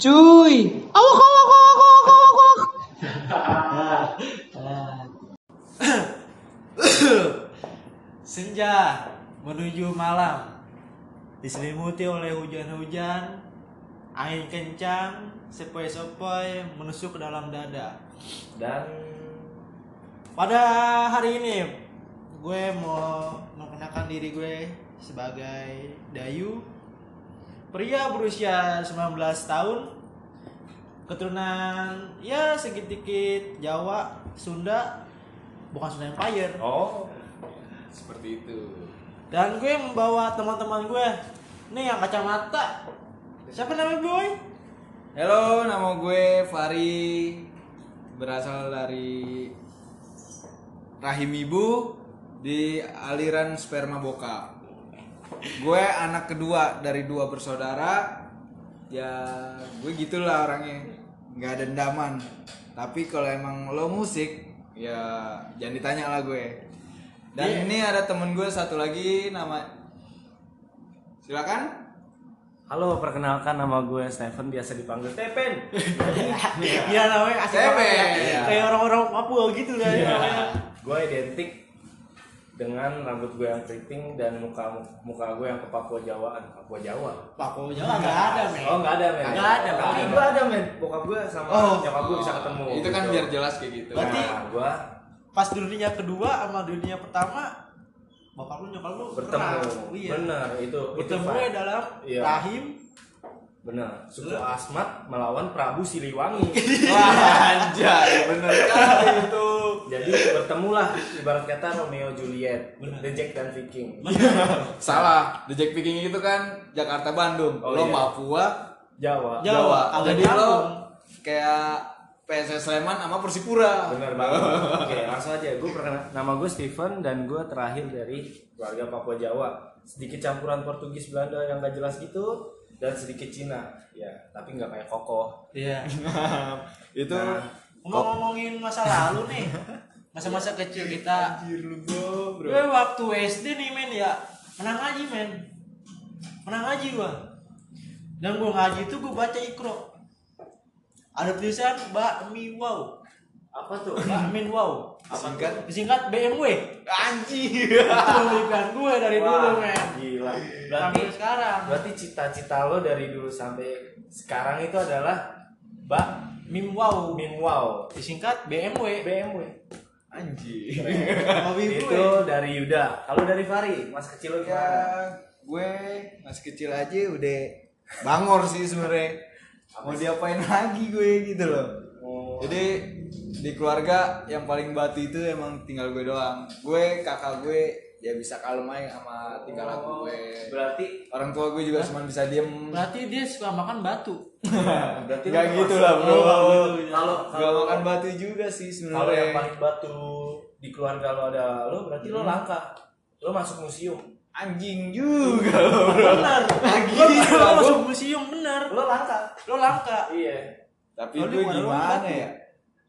Cuy. Awak awak awak awak awak awak. Senja menuju malam diselimuti oleh hujan-hujan, angin kencang, sepoi-sepoi menusuk ke dalam dada. Dan Pada hari ini gue mau mengenalkan diri gue sebagai Dayu, pria berusia 19 tahun, keturunan ya sedikit Jawa, Sunda, bukan Sunda Empire. oh seperti itu. Dan gue membawa teman-teman gue Nih yang kacamata Siapa namanya boy? Halo, nama gue Fari berasal dari rahim ibu di aliran sperma bokap. Gue anak kedua dari dua bersaudara. Ya, gue gitulah orangnya. nggak dendaman. Tapi kalau emang lo musik, ya jangan ditanya lah gue. Dan ini ada temen gue satu lagi nama Silakan. Halo, perkenalkan nama gue Stephen, biasa dipanggil Tepen. Iya namanya asli ya. ya? Kayak orang-orang Papua gitu lah ya namanya gue identik dengan rambut gue yang keriting dan muka muka gue yang ke Papua Jawaan, Papua Jawa. Papua Jawa nggak ada men Oh nggak ada men. Nggak ada, Tapi men. gue ada men. Bokap gue sama Oh. nyokap gue bisa ketemu. Itu kan Gitu. biar jelas kayak gitu. Berarti- Nah, gue Pas dunia kedua sama dunia pertama Bokap lu nyokap lu bertemu. perang. Iya Bener itu. Bertemu itu ya dalam Iya. rahim Bener. Suku Asmat melawan Prabu Siliwangi. Wah, anjay, bener kali itu. Jadi bertemulah ibarat kata Romeo Juliet, The Jack dan Viking. Salah, The Jack Viking itu kan Jakarta Bandung. Oh, lo iya. Papua, Jawa. Jawa. agak Jadi lo kayak PSS Sleman sama Persipura. Bener banget. Oke, langsung aja. Gue pernah nama gue Steven dan gue terakhir dari keluarga Papua Jawa. Sedikit campuran Portugis Belanda yang gak jelas gitu dan sedikit Cina. Ya, tapi nggak kayak kokoh. Iya itu Nah, Ngomong-ngomongin masa lalu nih Masa-masa kecil kita. Anjir lu bro, bro. Gue waktu SD nih men ya. Pernah ngaji men. Pernah ngaji gua. Dan gua ngaji itu gua baca ikro Ada tulisan bakmi wow. Apa tuh? Bakmin wow. Singkat Disingkat BMW anjir. Itu impian gue dari dulu men. Gila. Sampai Berarti sekarang. berarti cita-cita lo dari dulu sampai sekarang itu adalah Bak Mim wow. Min Wow. Disingkat BMW BMW. Anjir. Hobi itu gue dari Yuda. Kalau dari Fari, masa kecil Ya, gue masih kecil aja udah bangor sih sebenarnya. Mau diapain lagi gue gitu loh. Oh, Jadi di keluarga yang paling batu itu emang tinggal gue doang. Gue kakak gue ya bisa kalem aja sama tingkah laku gue. berarti Orang tua gue juga cuma bisa diem. Berarti dia suka makan batu berarti Gak lo gitu lah bro. Kalau Gak kalau makan batu juga sih kalau yang sebenarnya. paling batu di keluarga lo ada lo berarti lo langka. Lo masuk museum. Anjing juga lo bro. Bener Gitu Gue lah, masuk museum bener Lo langka. Lo langka Iya. Tapi Oh, gue dia gimana ya?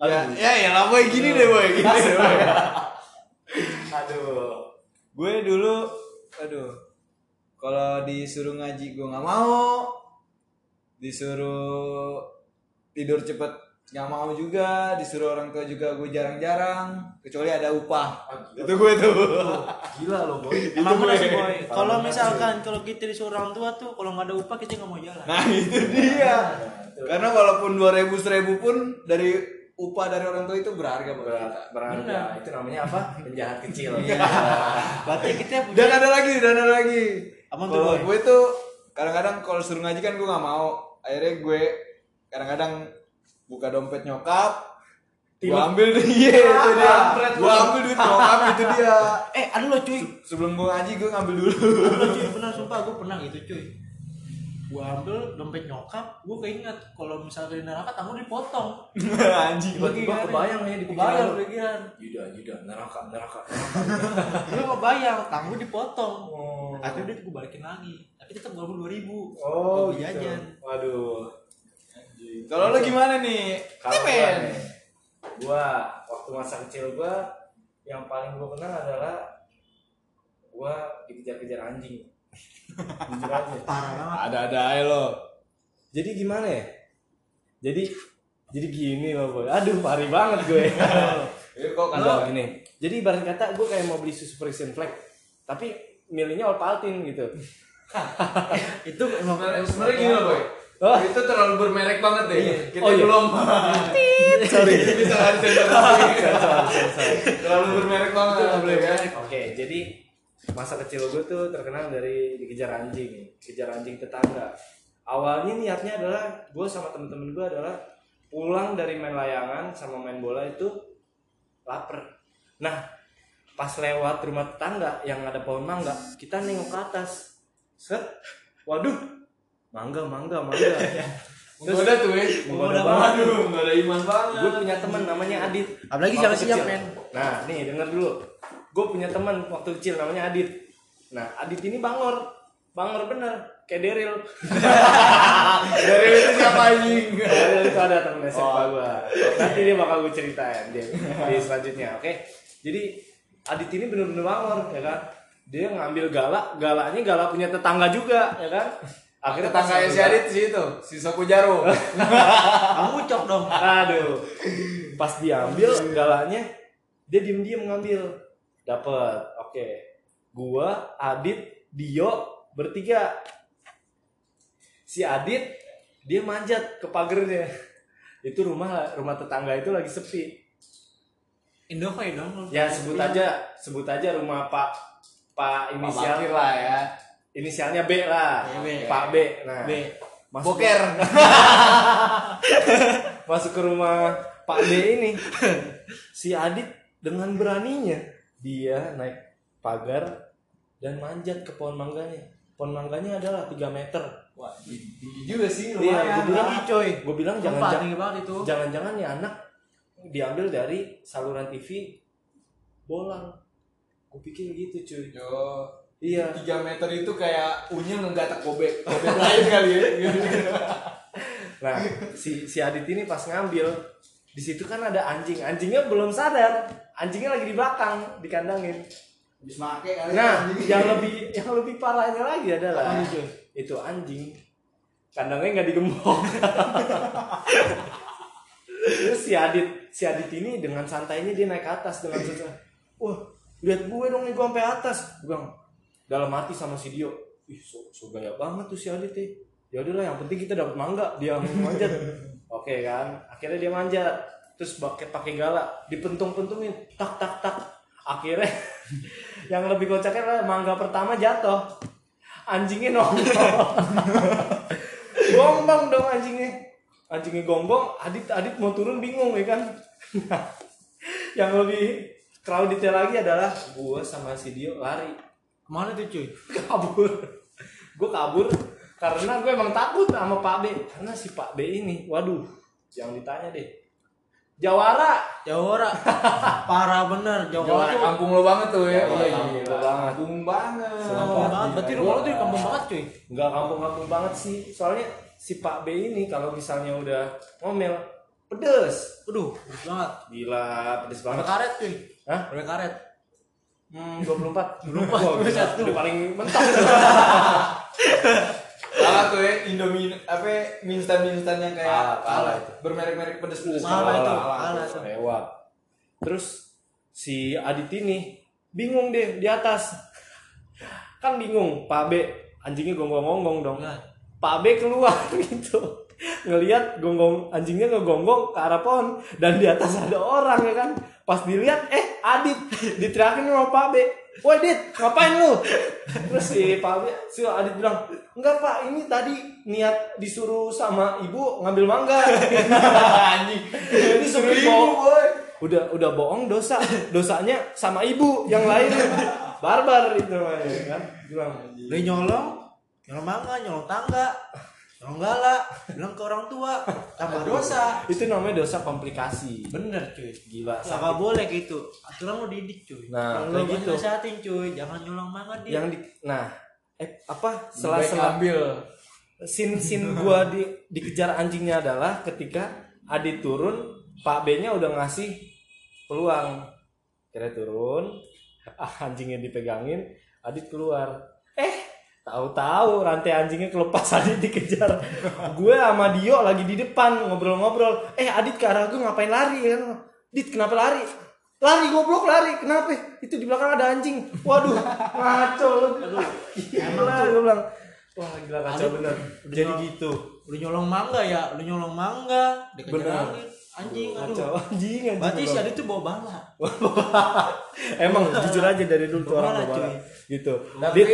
Ya, ya, ya lah boy gini deh boy, gini deh boy. Gue dulu, aduh, kalau disuruh ngaji gue nggak mau, disuruh tidur cepet nggak mau juga, disuruh orang tua juga gue jarang-jarang, kecuali ada upah. Itu gue tuh. Gila lo boy. Emang bener sih boy Parah Kalau misalkan Kalau kita disuruh orang tua tuh Kalau nggak ada upah kita nggak mau jalan Nah itu dia. Tuh. Karena walaupun dua ribu seribu pun dari upah dari orang tua itu berharga buat kita. Ber- berharga. Itu namanya apa? Penjahat kecil. Berarti kita punya Dan ada lagi, dan ada lagi. Apa tuh, Kalau Boy? gue tuh kadang-kadang kalau suruh ngaji kan gue nggak mau. Akhirnya gue kadang-kadang buka dompet nyokap, gue ambil dia, itu dia. Gue ambil duit nyokap itu dia. Eh ada lo cuy Sebelum gue ngaji gue ngambil dulu. Lo cuy Bener sumpah gue pernah gitu cuy Gue ambil dompet nyokap Gue keinget Kalau misalnya di neraka tamu dipotong Anjing. Tiba-tiba kebayang ya di Kebayang pikiran Yuda, Yuda, neraka, neraka. Gue kebayang Tamu dipotong Oh. Akhirnya duit gue balikin lagi Tapi tetap gue dua ribu Oh, Gue gitu. jajan Waduh. Kalau lo gimana nih? Gua nih, gua waktu masa kecil gua yang paling gua kenal adalah gua dikejar-kejar anjing. Jujur aja. Parah banget Ada-ada aja lo. Jadi gimana ya? jadi jadi gini loh boy aduh pari banget gue Ya, kok Enggak gini jadi ibarat kata gue kayak mau beli susu Frisian Flag tapi milihnya Ovaltine gitu Itu emang Sebenarnya sebenarnya gini loh boy. Oh. Itu terlalu bermerek banget deh. Kita Oh, iya. belum. sorry Bisa Terlalu bermerek banget. ya. Oke, jadi masa kecil gue tuh terkenal dari dikejar anjing, kejar anjing tetangga. Awalnya niatnya adalah gue sama temen-temen gue adalah pulang dari main layangan sama main bola itu lapar. Nah, pas lewat rumah tetangga yang ada pohon mangga, kita nengok ke atas. Set, waduh, mangga, mangga, mangga. Menggoda tuh ya. Menggoda banget. Ada iman banget. gue punya teman namanya Adit Apalagi jangan siap, men. nah nih denger dulu gue punya teman waktu kecil namanya Adit nah Adit ini bangor bangor bener kayak Daryl Dari itu siapa anjing? Daryl itu ada temen SMA Oh. gue nanti dia bakal gue ceritain dia di selanjutnya oke jadi Adit ini bener-bener bangor ya kan dia ngambil galak galaknya galak punya tetangga juga ya kan akhirnya Tetangganya ngambil si Adit sih itu, si Sopo Jaro. Kamu ucok dong. Aduh. Pas diambil galaknya dia diem-diem ngambil. Dapet. Oke. Gua, Adit, Dio bertiga. Si Adit dia manjat ke pagernya. Itu rumah rumah tetangga itu lagi sepi. Indomie dong. Ya sebut aja sebut aja rumah Pak Pak Inisial inisial lah ya. inisialnya B lah. Ya, B. Pak B. Nah, B. masuk Boker. masuk ke rumah Pak D ini si Adit dengan beraninya dia naik pagar dan manjat ke pohon mangganya pohon mangganya adalah 3 meter Wah, tinggi juga sih Iya, lumayan. gua bilang Tinggi, coy. gue bilang jangan jangan itu. jangan-jangan ya anak diambil dari saluran TV bolang gue pikir gitu cuy Yo, iya 3 meter itu kayak unyil nggatak kobek. Kobek lain kali ya. nah si si Adit ini pas ngambil di situ kan ada anjing anjingnya belum sadar anjingnya lagi di belakang dikandangin Habis make kali. Nah, yang lebih yang lebih parahnya lagi adalah itu? itu anjing kandangnya nggak digembok. Terus si Adit, si Adit ini dengan santainya dia naik ke atas dengan santai. Wah, lihat gue dong nih gue sampai atas. Gue dalam hati sama si Dio. Ih, so, so gaya banget tuh si Adit nih. Ya udahlah, yang penting kita dapat mangga, dia manjat. Oke kan, akhirnya dia manjat. Terus pakai pakai galak, dipentung-pentungin, tak tak tak. Akhirnya yang lebih kocaknya adalah mangga pertama jatuh. Anjingnya nongol. Gongbang dong anjingnya. Anjingnya gongbang, Adit Adit mau turun bingung ya kan. yang lebih crowdednya lagi adalah gue sama si Dio lari Ke mana tuh cuy? kabur gue kabur karena gue emang takut sama Pak B karena si Pak B ini waduh jangan ditanya deh Jawara Jawara. Parah bener. Jawara Jawara kampung lo banget tuh ya. Jawara Iya, kampung lo banget. Kampung banget. Kampung banget. Berarti rumah lu tuh kampung banget cuy. nggak kampung-kampung banget sih soalnya si Pak B ini kalau misalnya udah ngomel pedes Aduh, bagus banget. gila pedes banget karet cuy. Hah? Udah karet. Hmm, 24 24, Wah, gila. satu. Udah paling mentok Kalah tuh ya Indomie apa mie instan mie instan yang kayak Kalah, kalah itu. bermerek-merek pedes-pedes. Kalah itu, Kalah. tuh. lewat terus si Adit ini bingung deh di atas kan bingung Pak B anjingnya gonggong-gonggong dong Nah. Pak B keluar gitu ngelihat gonggong anjingnya ngegonggong ke arah pohon dan di atas ada orang ya kan pas dilihat eh Adit diteriakin sama Pak B Woi Dit, ngapain lu? Terus si Pak si Adit bilang, enggak Pak, ini tadi niat disuruh sama ibu ngambil mangga. Anjing. Ini Suruh ibu, boy. Udah udah bohong dosa. Dosanya sama ibu yang lain. Barbar itu namanya kan. Bilang. Udah nyolong. Nyolong mangga, nyolong tangga. Nyolong galak. Bilang ke orang tua. Tambah dosa. Itu namanya dosa komplikasi. Bener cuy. Gila. Ya, nggak boleh gitu. Aturan lu didik cuy. Nah, Kalau gitu. nasehatin cuy, jangan nyolong mangga dia. Yang di nah eh apa sela-sela ambil. sin sin gua di dikejar anjingnya adalah ketika Adit turun, Pak B-nya udah ngasih peluang. Kira turun, ah, anjingnya dipegangin, Adit keluar. Tahu-tahu rantai anjingnya kelepas Adit dikejar. gue sama Dio lagi di depan ngobrol-ngobrol. Eh Adit ke arah gue ngapain lari kan? Dit kenapa lari? Lari goblok lari. Kenapa? Itu di belakang ada anjing. Waduh, ngaco lu. Gila, gue bilang. Wah gila kacau Adit, bener. udah Jadi nyolong- gitu. Lu nyolong mangga ya, lu nyolong mangga, dikejar. Anjing, Kacau aduh. anjing anjing. Berarti si. Adit tuh bawa bala. Emang jujur aja dari dulu tuh orang Bawa cuy. gitu. Tapi Dit,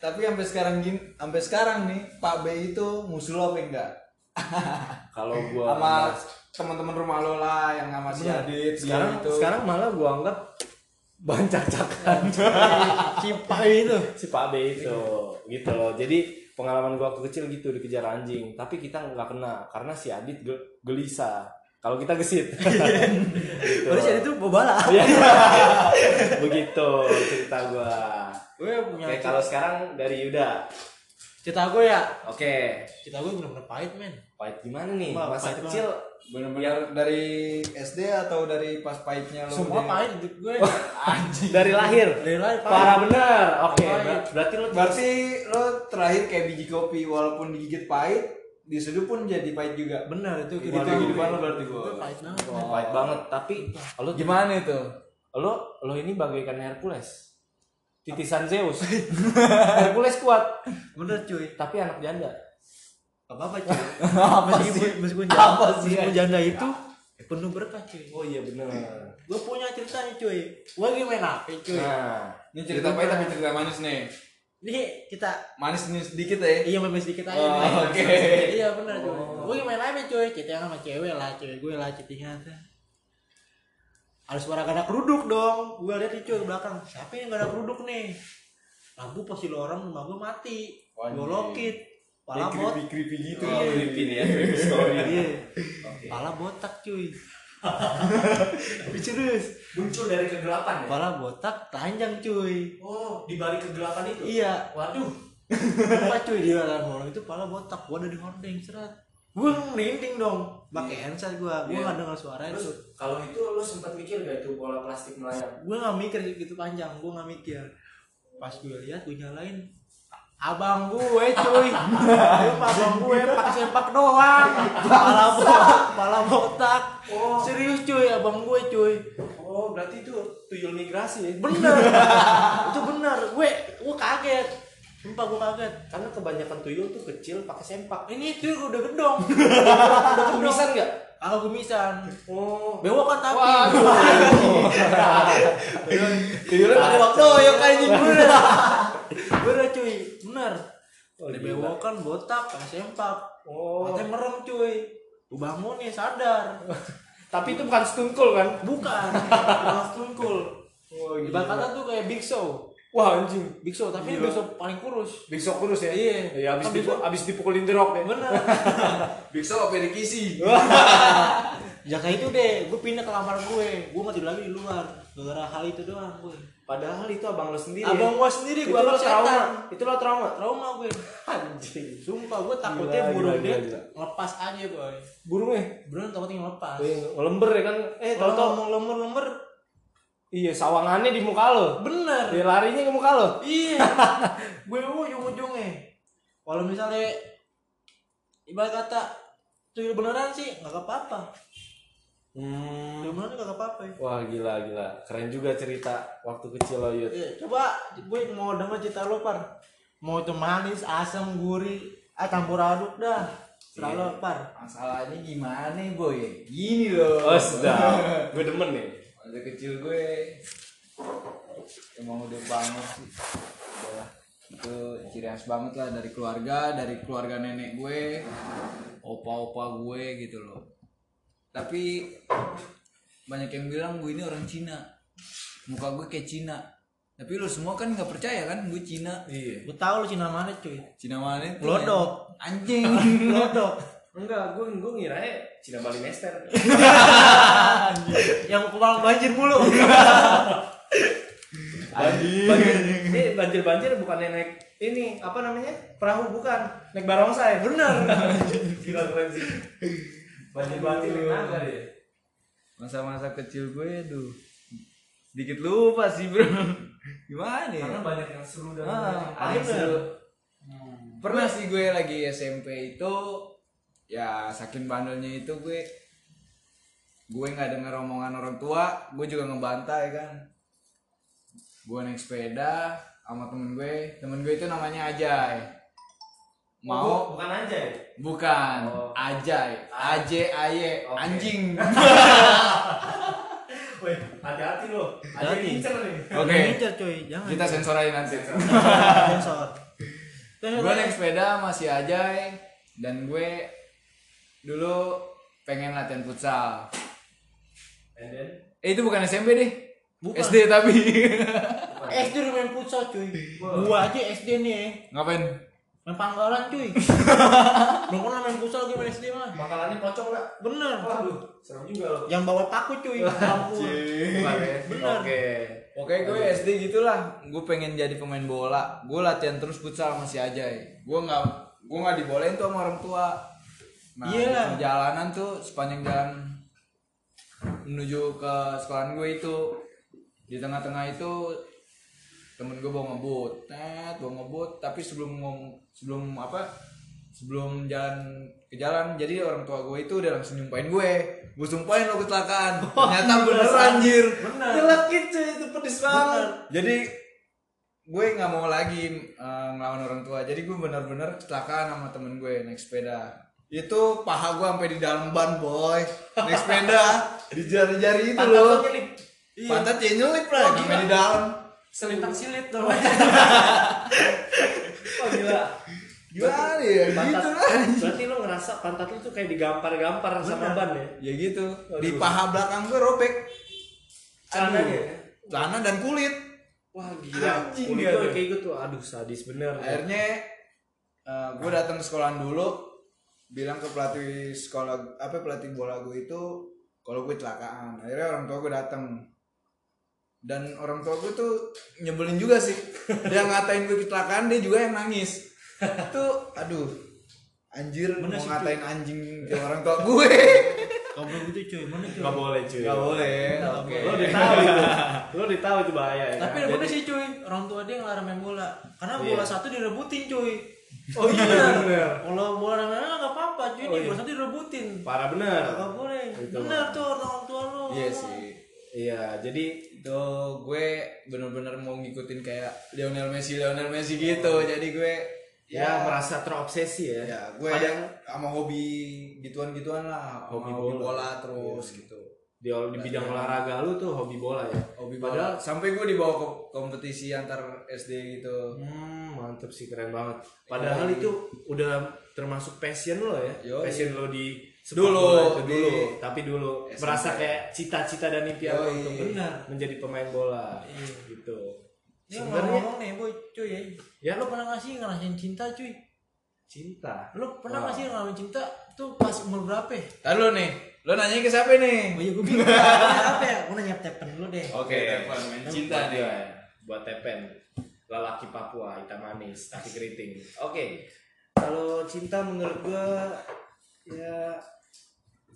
tapi sampai sekarang gini, sampai sekarang nih Pak B itu musuh lo apa enggak? kalau gua Sama teman-teman rumah lo lah yang sama si Bener. Adit sekarang itu. sekarang malah gua anggap bahan cacakan Si Pai itu. si Pak B itu gitu loh jadi pengalaman gua waktu kecil gitu dikejar anjing tapi kita nggak kena karena si Adit ge- gelisah kalau kita gesit gitu. Berarti si Adit tuh bawa bala. Iya. begitu cerita gua Gue punya oke kalau sekarang dari Yuda cerita gue ya. oke Cerita gue bener-bener pahit, men. pahit gimana nih Wah, masa pahit kecil Bener-bener dari SD atau dari pas pahitnya lo? Semua udah- pahit hidup gue. Oh, dari lahir Dari lahir pahit. parah bener oke Pahit. ber- berarti lo Berarti lo terakhir kayak biji kopi walaupun digigit pahit, diseduh pun jadi pahit juga. Bener itu Itu kehidupan lo berarti Gue gua. pahit banget. men. Oh, pahit banget tapi lo Gimana itu? lo lo ini bagaikan Hercules titisan Zeus Hercules kuat Bener cuy. tapi anak janda Gak apa-apa cuy. meskipun meskipun janda, Apa sih, meskipun janda itu penuh berkah cuy. oh iya bener Gue punya cerita nih cuy. Gue lagi main HP cuy. nah Ini cerita pahit tapi cerita manis nih. Ini kita Manis nih sedikit ya. iya main sedikit aja. Oh, oke. Iya bener cuy. Gue lagi main HP cuy. Chattingan sama cewek lah cuy. Gue lah chattingan. Ada suara gak ada keruduk dong. Gue lihat nih cuy ke belakang. Siapa yang gak ada keruduk nih? Lampu pasti lo orang rumah gue mati. Wah, Gue anjing. lokit. Pala bot. creepy gitu. oh, creepy nih ya creepy story Iya. Pala botak cuy. Serius. muncul dari kegelapan ya Pala botak telanjang cuy. oh di balik kegelapan itu Iya. waduh Lupa cuy di dalam orang itu pala botak. Gua ada di hordeng serat. Gua merinding dong. Pakai handset gua. Gua Iya. nggak dengar suara itu. kalau itu lo sempat mikir gak itu bola plastik melayang Gua nggak mikir gitu panjang. Gua nggak mikir. Pas gue lihat gue nyalain Abang gue cuy abang gue pakai sempak doang Pala botak Pala botak Oh. Serius cuy abang gue cuy oh berarti itu tuyul migrasi ya Bener Itu bener Gue Gue kaget Sumpah gue kaget. Karena kebanyakan tuyul tuh kecil pakai sempak. Ini cuy udah gedong. Udah kumisan nggak? Kalau kumisan oh. Bewok kan tapi. Tuyulnya pakai waktu doyok anjing bener. Bener cuy. Bener. Oh, bewokan botak pakai sempak. Oh. Katanya merem cuy. Gue bangun nih sadar. Tapi itu bukan stuntkul kan? Bukan. Bukan stungkul. Oh Ibarat kata tuh kayak Big Show wah anjing Big Show tapi Gila. Big Show paling kurus Big Shock kurus ya? Iya. Iya, abis, dipu- abis dipukulin The Rock ya? Bener Big Show apa Rikisi? Ya kayak itu deh, gue pindah ke kamar gue Gue mau tidur lagi di luar Gara-gara hal itu doang gue Padahal itu abang lo sendiri Abang ya? gue sendiri, gue lo trauma Itu lo trauma? Trauma gue Anjing Sumpah gue takutnya Gila, burung gila, dia gila. Lepas aja boy Burungnya? Burung takutnya ngelepas Wih, ngelember ya kan? Eh, tau Kalau tau ngomong lemur-lemur Iya, sawangannya di muka lo. Bener. Dia larinya ke muka lo. Iya. Gue ujung-ujungnya. Kalau misalnya Ibarat kata Tuyul beneran sih gak apa-apa. Hmm. Tuyul beneran gak apa-apa. Ya Wah, gila, gila. Keren juga cerita waktu kecil lo, Yud. Iya, coba gue mau denger cerita lo par. Mau itu manis asam gurih ah campur aduk dah. Serah lo par. Masalahnya gimana boy? Gini loh. Oh, sudah. Gue demen nih Masa kecil gue emang udah banget sih. Udah itu ciri khas banget lah dari keluarga, dari keluarga nenek gue, opa-opa gue gitu loh. Tapi banyak yang bilang gue ini orang Cina. Muka gue kayak Cina. Tapi lo semua kan nggak percaya kan gue Cina. Iya gue tahu lo cina mana cuy Cina mana itu? Glodok. Anjing. lodok Enggak, gue gue ngira Cina Bali Master. Yang kepala banjir mulu. Banjir, ini banjir-banjir bukan naik ini apa namanya? Perahu bukan. Naik barongsai. Bener. Gila keren sih. Banjir-banjir naik naga ya Masa-masa kecil gue aduh. Sedikit lupa sih, Bro. Gimana ya? karena banyak yang seru dan Ah, banyak yang seru. Pernah sih gue lagi SMP itu ya saking bandelnya itu gue gue nggak dengar omongan orang tua gue juga ngebantai kan. Gue naik sepeda sama temen gue temen gue itu namanya Ajay. Mau? Bukan aja ya bukan Oh. Ajay. Aj Aye. Oke. anjing. Weh, hati-hati lo. Ada ngincer nih. Oke. Ngincer, cuy. Jangan. Kita sensor aja nanti. Sensor. Gue naik sepeda masih Ajay dan gue dulu pengen latihan futsal. And then? Eh itu bukan SMP deh. Bukan. SD tapi. SD udah main futsal cuy. Gua aja SD nih ngapain? Main panggalan cuy. Belum pernah main futsal gue main SD mah? Makalannya pocong nggak? bener. Waduh, serem juga lo. yang bawa paku cuy. Ampun. Bener. Oke. Oke gue SD gitulah. Gue pengen jadi pemain bola. Gue latihan terus futsal masih Ajay. Gue nggak gue nggak dibolehin tuh sama orang tua nah Iya. lah. di perjalanan tuh sepanjang jalan menuju ke sekolahan gue itu di tengah-tengah itu temen gue bawa ngebut tet bawa ngebut. Tapi sebelum ngom sebelum apa sebelum jalan ke jalan jadi orang tua gue itu udah langsung nyumpahin gue. Gue sumpahin lo kecelakaan. Ternyata bener anjir. Bener. Cuy itu pedis banget. jadi gue nggak mau lagi eh, ngelawan orang tua. Jadi gue benar-benar kecelakaan sama temen gue naik sepeda itu paha gue sampai di dalam ban boy naik sepeda di jari-jari itu Pantat loh Iya. pantat ya nyelip lah Oh, sampai di dalam selintang silit tuh Oh gila. gimana ya Pantat, gitu lah berarti lo ngerasa pantat lo tuh kayak digampar-gampar sama ban ya? ya gitu di Waduh. paha belakang gue robek Celananya ya? celana dan kulit Wah gila. Anjing Kulit gue tuh. kayak gitu. Aduh sadis bener. akhirnya eh, gue datang ke sekolahan dulu bilang ke pelatih sekolah apa pelatih bola gue itu kalau gue kecelakaan akhirnya orang tua gue datang dan orang tua gue tuh nyebelin juga sih. Dia ngatain gue kecelakaan dia juga yang nangis. Tuh aduh anjir Bener mau ngatain anjing ke orang tua gue. Kamu gitu cuy mana cuy. Gak boleh cuy. nggak boleh oke. Lo ditahu itu. Lo ditahu itu bahaya ya. tapi kan? bener sih cuy. Orang tua dia ngelarang main bola. Karena Iya. bola satu direbutin cuy Oh iya bener. kalau bola namanya nggak apa-apa cuy Oh, iya. bola satu direbutin Parah bener. nggak boleh Itu bener mah. tuh orang tua lo iya sih Iya jadi itu gue bener-bener mau ngikutin kayak Lionel Messi Lionel Messi gitu jadi gue ya, merasa terobsesi ya. ya gue Padahal- sama hobi gituan-gituan lah Hobi bola. bola, terus gitu di, di bidang olahraga lu tuh hobi bola ya. hobi Padahal- bola sampai gue dibawa ke kompetisi antar SD gitu Hmm, mantep sih keren banget. Padahal itu udah termasuk passion lo ya. Yoi. Passion lo di sepak Dulu, bola itu di dulu, tapi dulu SMP. merasa kayak cita-cita dan impian lo Yoi. untuk benar menjadi pemain bola. Gitu. Ini Sebenarnya ngomong nih boy cuy ya Ya. lo pernah nggak sih ngerasain cinta cuy cinta. lo pernah Wah. nggak sih ngalamin cinta tuh pas umur berapa ya? Lu nih lo nanya ke siapa nih oh iya gue bingung apa ya gue nanya tepen dulu deh oke telepon main cinta nih gue, buat tepen lelaki Papua hitam manis kaki keriting. Oke. Kalau cinta menurut gue ya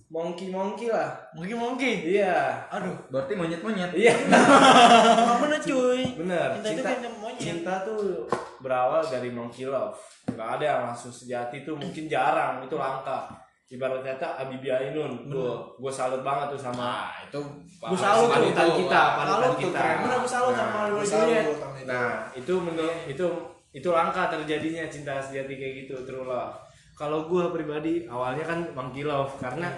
monkey monkey lah. Mungkin mungkin iya. Aduh. Berarti monyet monyet iya bener cuy. Bener. Cinta, itu cinta cinta monyet. cinta tuh berawal dari monkey love. Nggak ada yang langsung sejati tuh mungkin jarang. Itu langka ibarat kata Abibi Ainun tuh gue salut banget tuh sama nah itu Gua salut tuh. panutan kita panutan kita. Bener, gua salut sama Nah, sama itu. Nah, itu menurut itu itu langka terjadinya cinta sejati kayak gitu true love. Kalau gue pribadi awalnya kan monkey love karena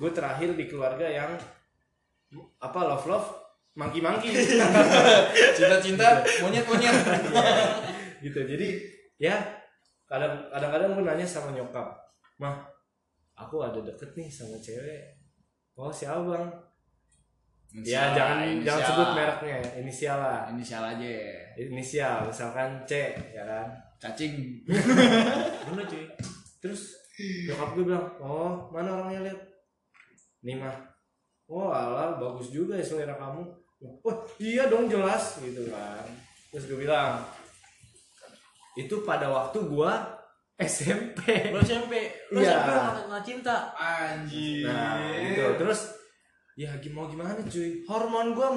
gue terakhir di keluarga yang apa love love monkey monkey cinta cinta monyet monyet gitu. Jadi ya kadang kadang-kadang gue nanya sama nyokap, mah aku ada deket nih sama cewek. Oh siapa bang? ya jangan Inisial, jangan inisial. sebut mereknya, inisial lah. inisial aja Inisial misalkan C ya kan. cacing bener cuy terus nyokap gue bilang oh mana orangnya lihat nih mah oh alah bagus juga ya selera kamu wah iya dong jelas gitu kan terus gue bilang itu pada waktu gua SMP lo SMP lo Iya. SMP lo nggak nggak cinta. Anjir. Nah gitu. Terus ya gim- mau gimana cuy? Hormon gua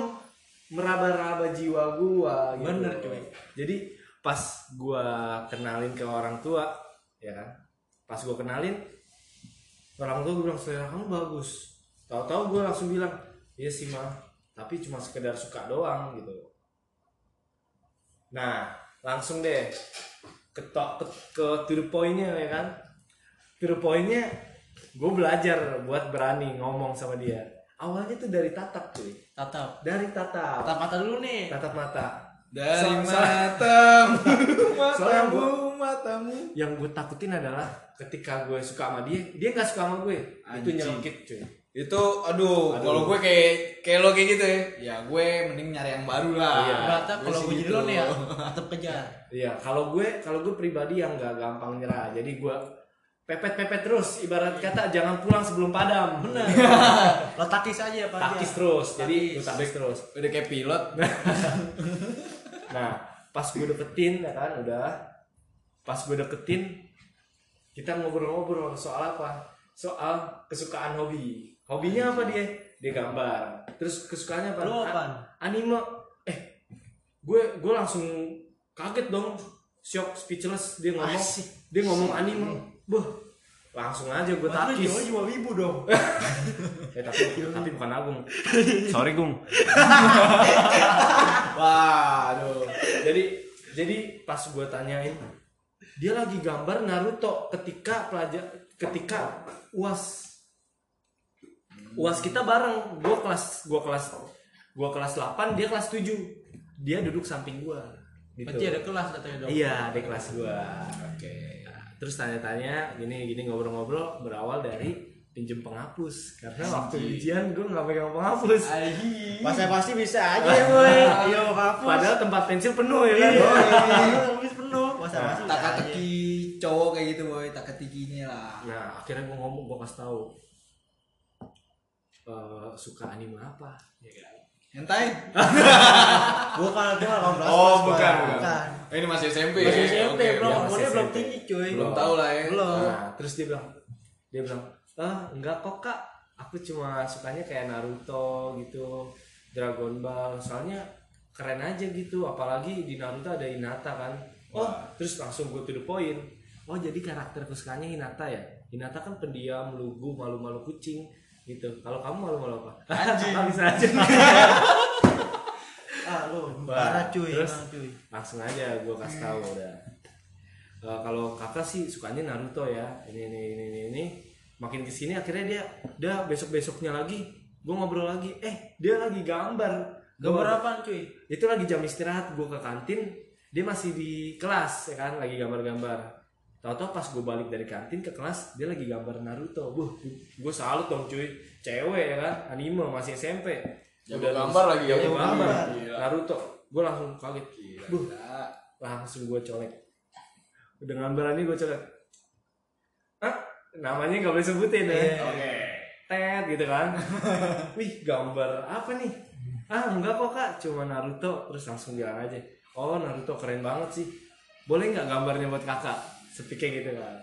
meraba-raba jiwa gua gitu. Bener, cuy. jadi pas gua kenalin ke orang tua ya kan? Pas gua kenalin orang tua gue bilang selera kamu bagus. Tahu-tahu gue langsung bilang iya sih mah tapi cuma sekedar suka doang gitu. Nah langsung deh ke to, ke, ke to the point-nya ya kan? To the point-nya gue belajar buat berani ngomong sama dia. Awalnya tuh dari tatap cuy. Tatap. Dari tatap. Tatap mata dulu nih. Tatap mata. Dari So- so- matamu, Soalnya matamu, matamu. yang gue takutin adalah ketika gue suka sama dia dia nggak suka sama gue itu Anjing. nyelekit cuy Itu aduh, Aduh. kalau gue kayak kayak lo kayak gitu ya. Ya gue mending nyari yang baru lah. Iya. Berarti kalau gue jadi gitu. lo nih ya tetap kejar Iya, kalau gue kalau gue pribadi yang nggak gampang nyerah. Jadi gue pepet-pepet terus ibarat kata jangan pulang sebelum padam. bener lo takis aja apa Takis terus. Jadi gue takis terus. Udah kayak pilot. Nah, pas gue deketin ya kan udah pas gue deketin kita ngobrol-ngobrol soal apa? Soal kesukaan hobi. Hobinya apa dia? Dia gambar. Terus kesukaannya apa? Lu A- apaan? Anime. Eh, gue gue langsung kaget dong. Shock, speechless dia ngomong. Asik. Dia ngomong anime. Buh, langsung aja gue takis. jiwa wibu dong Eh, tapi tapi bukan Agung. Sorry, Gung. Waduh. jadi jadi pas gue tanyain dia lagi gambar Naruto ketika pelajar ketika uas. Uas kita bareng. Gue kelas gue kelas gue kelas 8 dia kelas 7 dia duduk samping gue gitu. Berarti ada kelas katanya dong? Iya di kelas gue Oke. terus tanya-tanya gini gini ngobrol-ngobrol berawal dari pinjem penghapus. Karena waktu ujian gue nggak pegang penghapus. Masa pasti bisa aja ya boy ayo hapus padahal tempat pensil penuh ya kan? Iya, habis penuh masa bisa Taka aja. teki cowok kayak gitu boy, taka tekinya lah. Nah akhirnya gue ngomong gue kasih tahu Eh, suka anime apa ya kan Hentai? bukan dia nggak komplas Oh, bukan, Bang. bukan. Oh, ini masih SMP. masih ya? SMP Oke, belum masih umurnya belum tinggi cuy Belum tahu lah ya. belum nah terus dia bilang dia bilang ah enggak kok kak aku cuma sukanya kayak Naruto gitu Dragon Ball soalnya keren aja gitu apalagi di Naruto ada Hinata kan oh terus langsung gue to the point. Oh jadi karakter kesukaannya Hinata ya? Hinata kan pendiam lugu malu-malu kucing gitu. Kalau kamu malu-malu apa? Anjing. Bisa aja. Ah lu parah cuy terus? emang cuy. langsung aja gue kasih tahu udah. Eh, kalau kakak sih sukanya Naruto ya. Ini ini ini ini, ini. makin ke sini akhirnya dia udah besok besoknya lagi gue ngobrol lagi. Eh dia lagi gambar. Gambar apaan cuy? Itu lagi jam istirahat gue ke kantin dia masih di kelas ya kan? Lagi gambar-gambar. Tahu-tahu pas gue balik dari kantin ke kelas dia lagi gambar Naruto. Buh gue salut dong cuy. Cewek ya kan? Anime masih SMP Jago gambar lagi, jago jago gambar. Gila. Naruto. Gue langsung kaget. Buh langsung gue colek. Dengan berani gue colek. Ah namanya nggak boleh sebutin ya? Oke. tet gitu kan? Wih gambar apa nih? Ah enggak kok kak. Cuma Naruto terus langsung bilang aja oh Naruto keren banget sih. Boleh nggak gambarnya buat kakak? Sepi kayak gitu kan.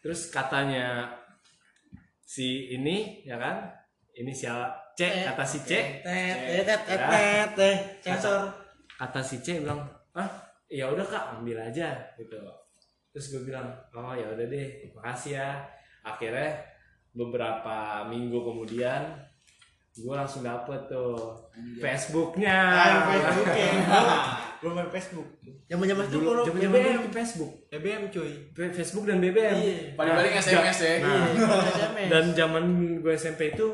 Terus katanya si ini ya kan? Ini si C kata si C. sensor. Kata si C bilang ah ya udah kak ambil aja gitu. Terus gue bilang oh ya udah deh makasih ya. Akhirnya beberapa minggu kemudian gue langsung dapet tuh. Facebooknya. Ah Facebook ya belum main Facebook. Zaman zaman itu dulu kalau zaman BBM dulu Facebook. BBM cuy. Facebook dan BBM Iya. Paling-paling SMS ya. nah, Iya, SMS. dan zaman gue SMP itu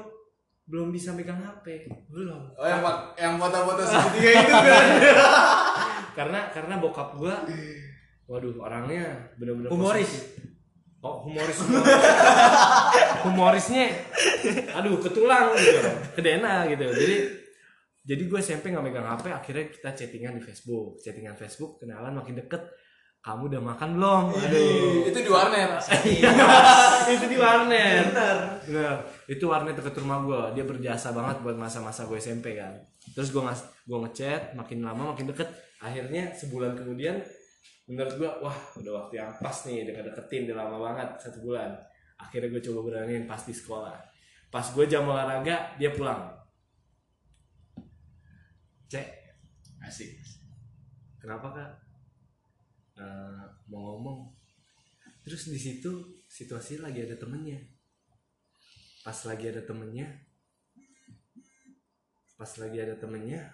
belum bisa megang HP belum. Oh yang yang foto-foto segitiga itu kan. karena karena bokap gue waduh orangnya bener-bener humoris. Oh humoris humoris. Humorisnya. Aduh ketulang gitu. Kedena gitu. Jadi Jadi gue SMP gak megang HP Akhirnya kita chattingan di Facebook. Chattingan Facebook Kenalan makin deket. Kamu udah makan belum? Aduh. Itu di warnet. Iya, Itu di warnet. Bener. Bener. Itu warnet deket rumah gue Dia berjasa banget buat masa-masa gue SMP kan. Terus gue ngas gue ngechat Makin lama makin deket. Akhirnya sebulan kemudian Menurut gue Wah udah waktu yang pas nih Dengan deketin Udah lama banget Satu bulan. Akhirnya gue coba beraniin pas di sekolah. Pas gue jam olahraga Dia pulang. Cek. Asik. Kenapa kak? eh, mau ngomong. Terus di situ situasi lagi ada temennya. Pas lagi ada temennya pas lagi ada temennya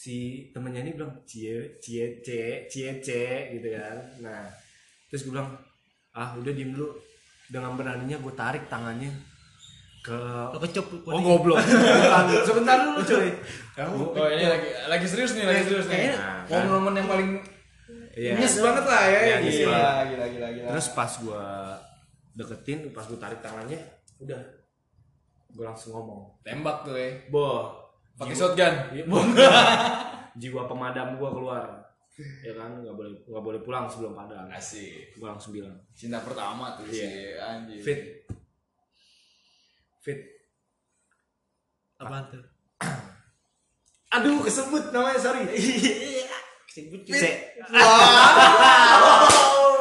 si temennya ini bilang cie cie cie cie cie gitu kan nah terus gue bilang ah udah diem dulu dengan beraninya gue tarik tangannya ke Lo kecup oh goblok sebentar dulu cuy Oh ini lagi lagi serius nih, lagi serius nih. Nah, Momen-momen yang paling Iya. miss banget lah ya. Iya, miss gila, banget. gila, gila, gila. Terus pas gua deketin, pas gua tarik tangannya, udah gua langsung ngomong. tembak tuh ya. Boh, Pakai shotgun. Iya, jiwa pemadam gua keluar. Ya kan, nggak boleh nggak boleh pulang sebelum padam. Asik. Gua langsung bilang, Cinta pertama tuh Iya. sih anjir. fit, fit. Apaan tuh? Aduh, kesebut namanya sorry. Sebut C.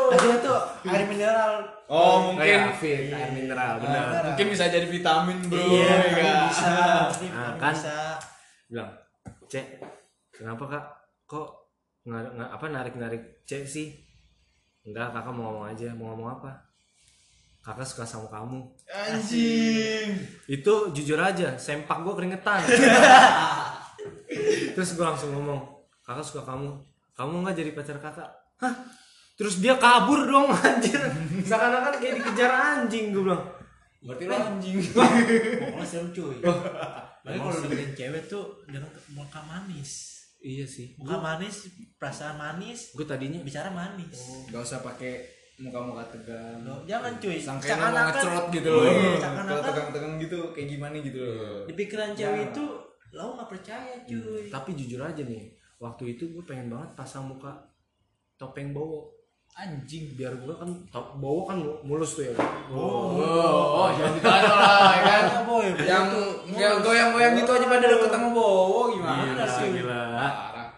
Akhirnya tuh mineral. Oh, Oh mungkin ya, fit, air mineral, benar. mungkin bisa jadi vitamin, Bro. Iya, ya kan? bisa. Nah, kan. Bisa. bilang cek kenapa kak kok nggak apa narik narik cek sih enggak kakak mau ngomong aja mau ngomong apa kakak suka sama kamu Anjing. itu jujur aja sempak gue keringetan terus gue langsung ngomong kakak suka kamu kamu nggak jadi pacar kakak hah terus dia kabur dong anjir seakan-akan kayak dikejar anjing gue bilang Berarti lo anjing. Pokoknya serem cuy. Tapi kalau deketin cewek tuh dengan muka manis. iya sih Muka manis, perasaan manis, gue tadinya bicara manis. Gak usah pakai muka-muka tegang. Loh, jangan cuy. Sangkain lo mau ngecerot gitu Oh, loh. iya, Kalau tegang-tegang gitu kayak gimana gitu loh. di pikiran cewek itu lo nggak percaya cuy. tapi jujur aja nih waktu itu gue pengen banget pasang muka topeng bowo Anjing. biar gue kan bowo kan mu- mulus tuh ya kan Oh, oh jangan ditanya lah ya kan. Iya, boy. Yang yang goyang-goyang gitu aja pada deket sama Bowo gimana gila sih? gila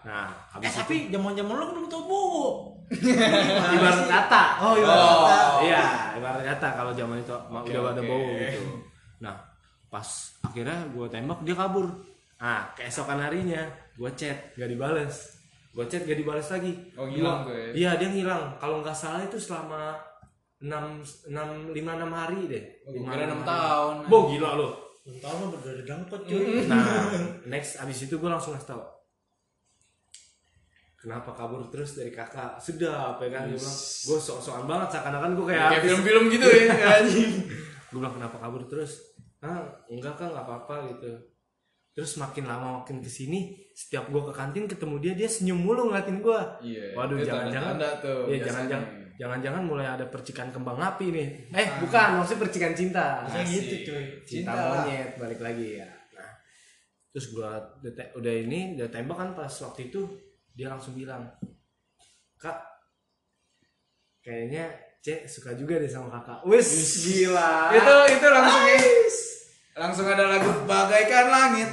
nah Eh habis itu tapi zaman-zaman lo kan udah tau bowo. ibarat kata Oh iya. Oh. iya ibarat kata kalau zaman itu Oke, udah ada bowo gitu nah pas akhirnya gue tembak dia kabur nah keesokan harinya gue chat gak dibales gue chat gak dibales lagi. Oh, ngilang Gua- tuh ya? iya dia ngilang. Kalau nggak salah itu selama enam enam lima enam hari deh. Oh, Lima, kira enam enam tahun. Bo gila lo Entar lo berdiri dangkot cuy. nah next abis itu gue langsung ngasih tau. Kenapa kabur terus dari kakak? Sudah apa ya kan? Dia bilang gue sok-sokan banget seakan-akan gue kayak Kayak film-film gitu ya anjing. gue bilang kenapa kabur terus? Ah enggak kan nggak apa-apa gitu terus makin lama makin ke sini setiap gue ke kantin ketemu dia dia senyum mulu ngeliatin gue Iya. waduh jangan-jangan ya jangan-jangan jangan-jangan mulai ada percikan kembang api nih. Eh bukan maksudnya percikan cinta. Gitu cuy. cinta, Cinta monyet balik lagi ya. Nah terus gue udah ini udah tembak kan pas waktu itu dia langsung bilang kak kayaknya cek suka juga deh sama kakak. Wis gila. Itu itu langsung ya. Langsung ada lagu bagaikan langit.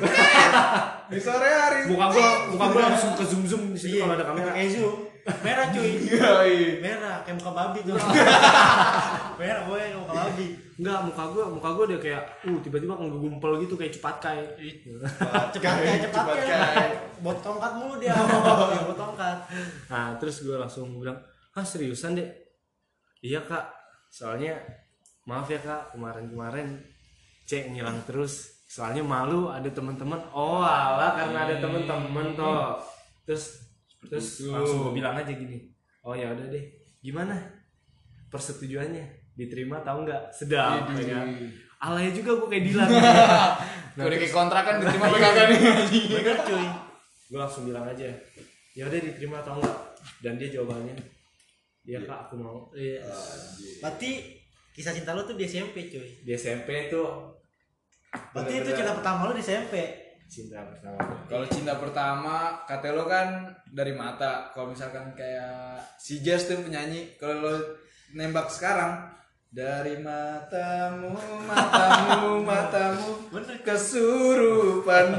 Di sore hari. muka gua muka gua langsung ke zoom zoom di situ kalau ada kamera Kayak zoom. Merah cuy. Yoi. Merah kayak muka babi tuh. Merah boy kayak muka babi. enggak muka gua muka gua udah kayak uh tiba-tiba ngegumpel gitu kayak cepat kai Cepat kayak cepat Cepat kayak. Bot tongkat mulu dia. Dia bot tongkat. nah terus gua langsung bilang ah seriusan deh iya kak soalnya maaf ya kak kemarin-kemarin cek ngilang terus. Soalnya malu ada teman-teman. Oh alah karena ada teman-teman toh. Terus terus itu. langsung gue bilang aja gini. Oh ya udah deh. Gimana? Persetujuannya? Diterima tahu nggak sedap Widih. ya alay juga gue kayak Dilan Gue udah kayak kontrakan diterima apa kagak nih anjing. Bener cuy. gue langsung bilang aja ya udah diterima atau enggak? Dan dia jawabannya iya. Kak aku mau. Iya. Berarti kisah cinta lo tuh di SMP cuy. di SMP tuh Berarti itu cinta pertama lo di SMP. cinta pertama Kalau cinta pertama, kata lo kan dari mata. Kalau misalkan kayak si Jazz tuh penyanyi, kalau lo nembak sekarang dari matamu, matamu, matamu, kesurupan.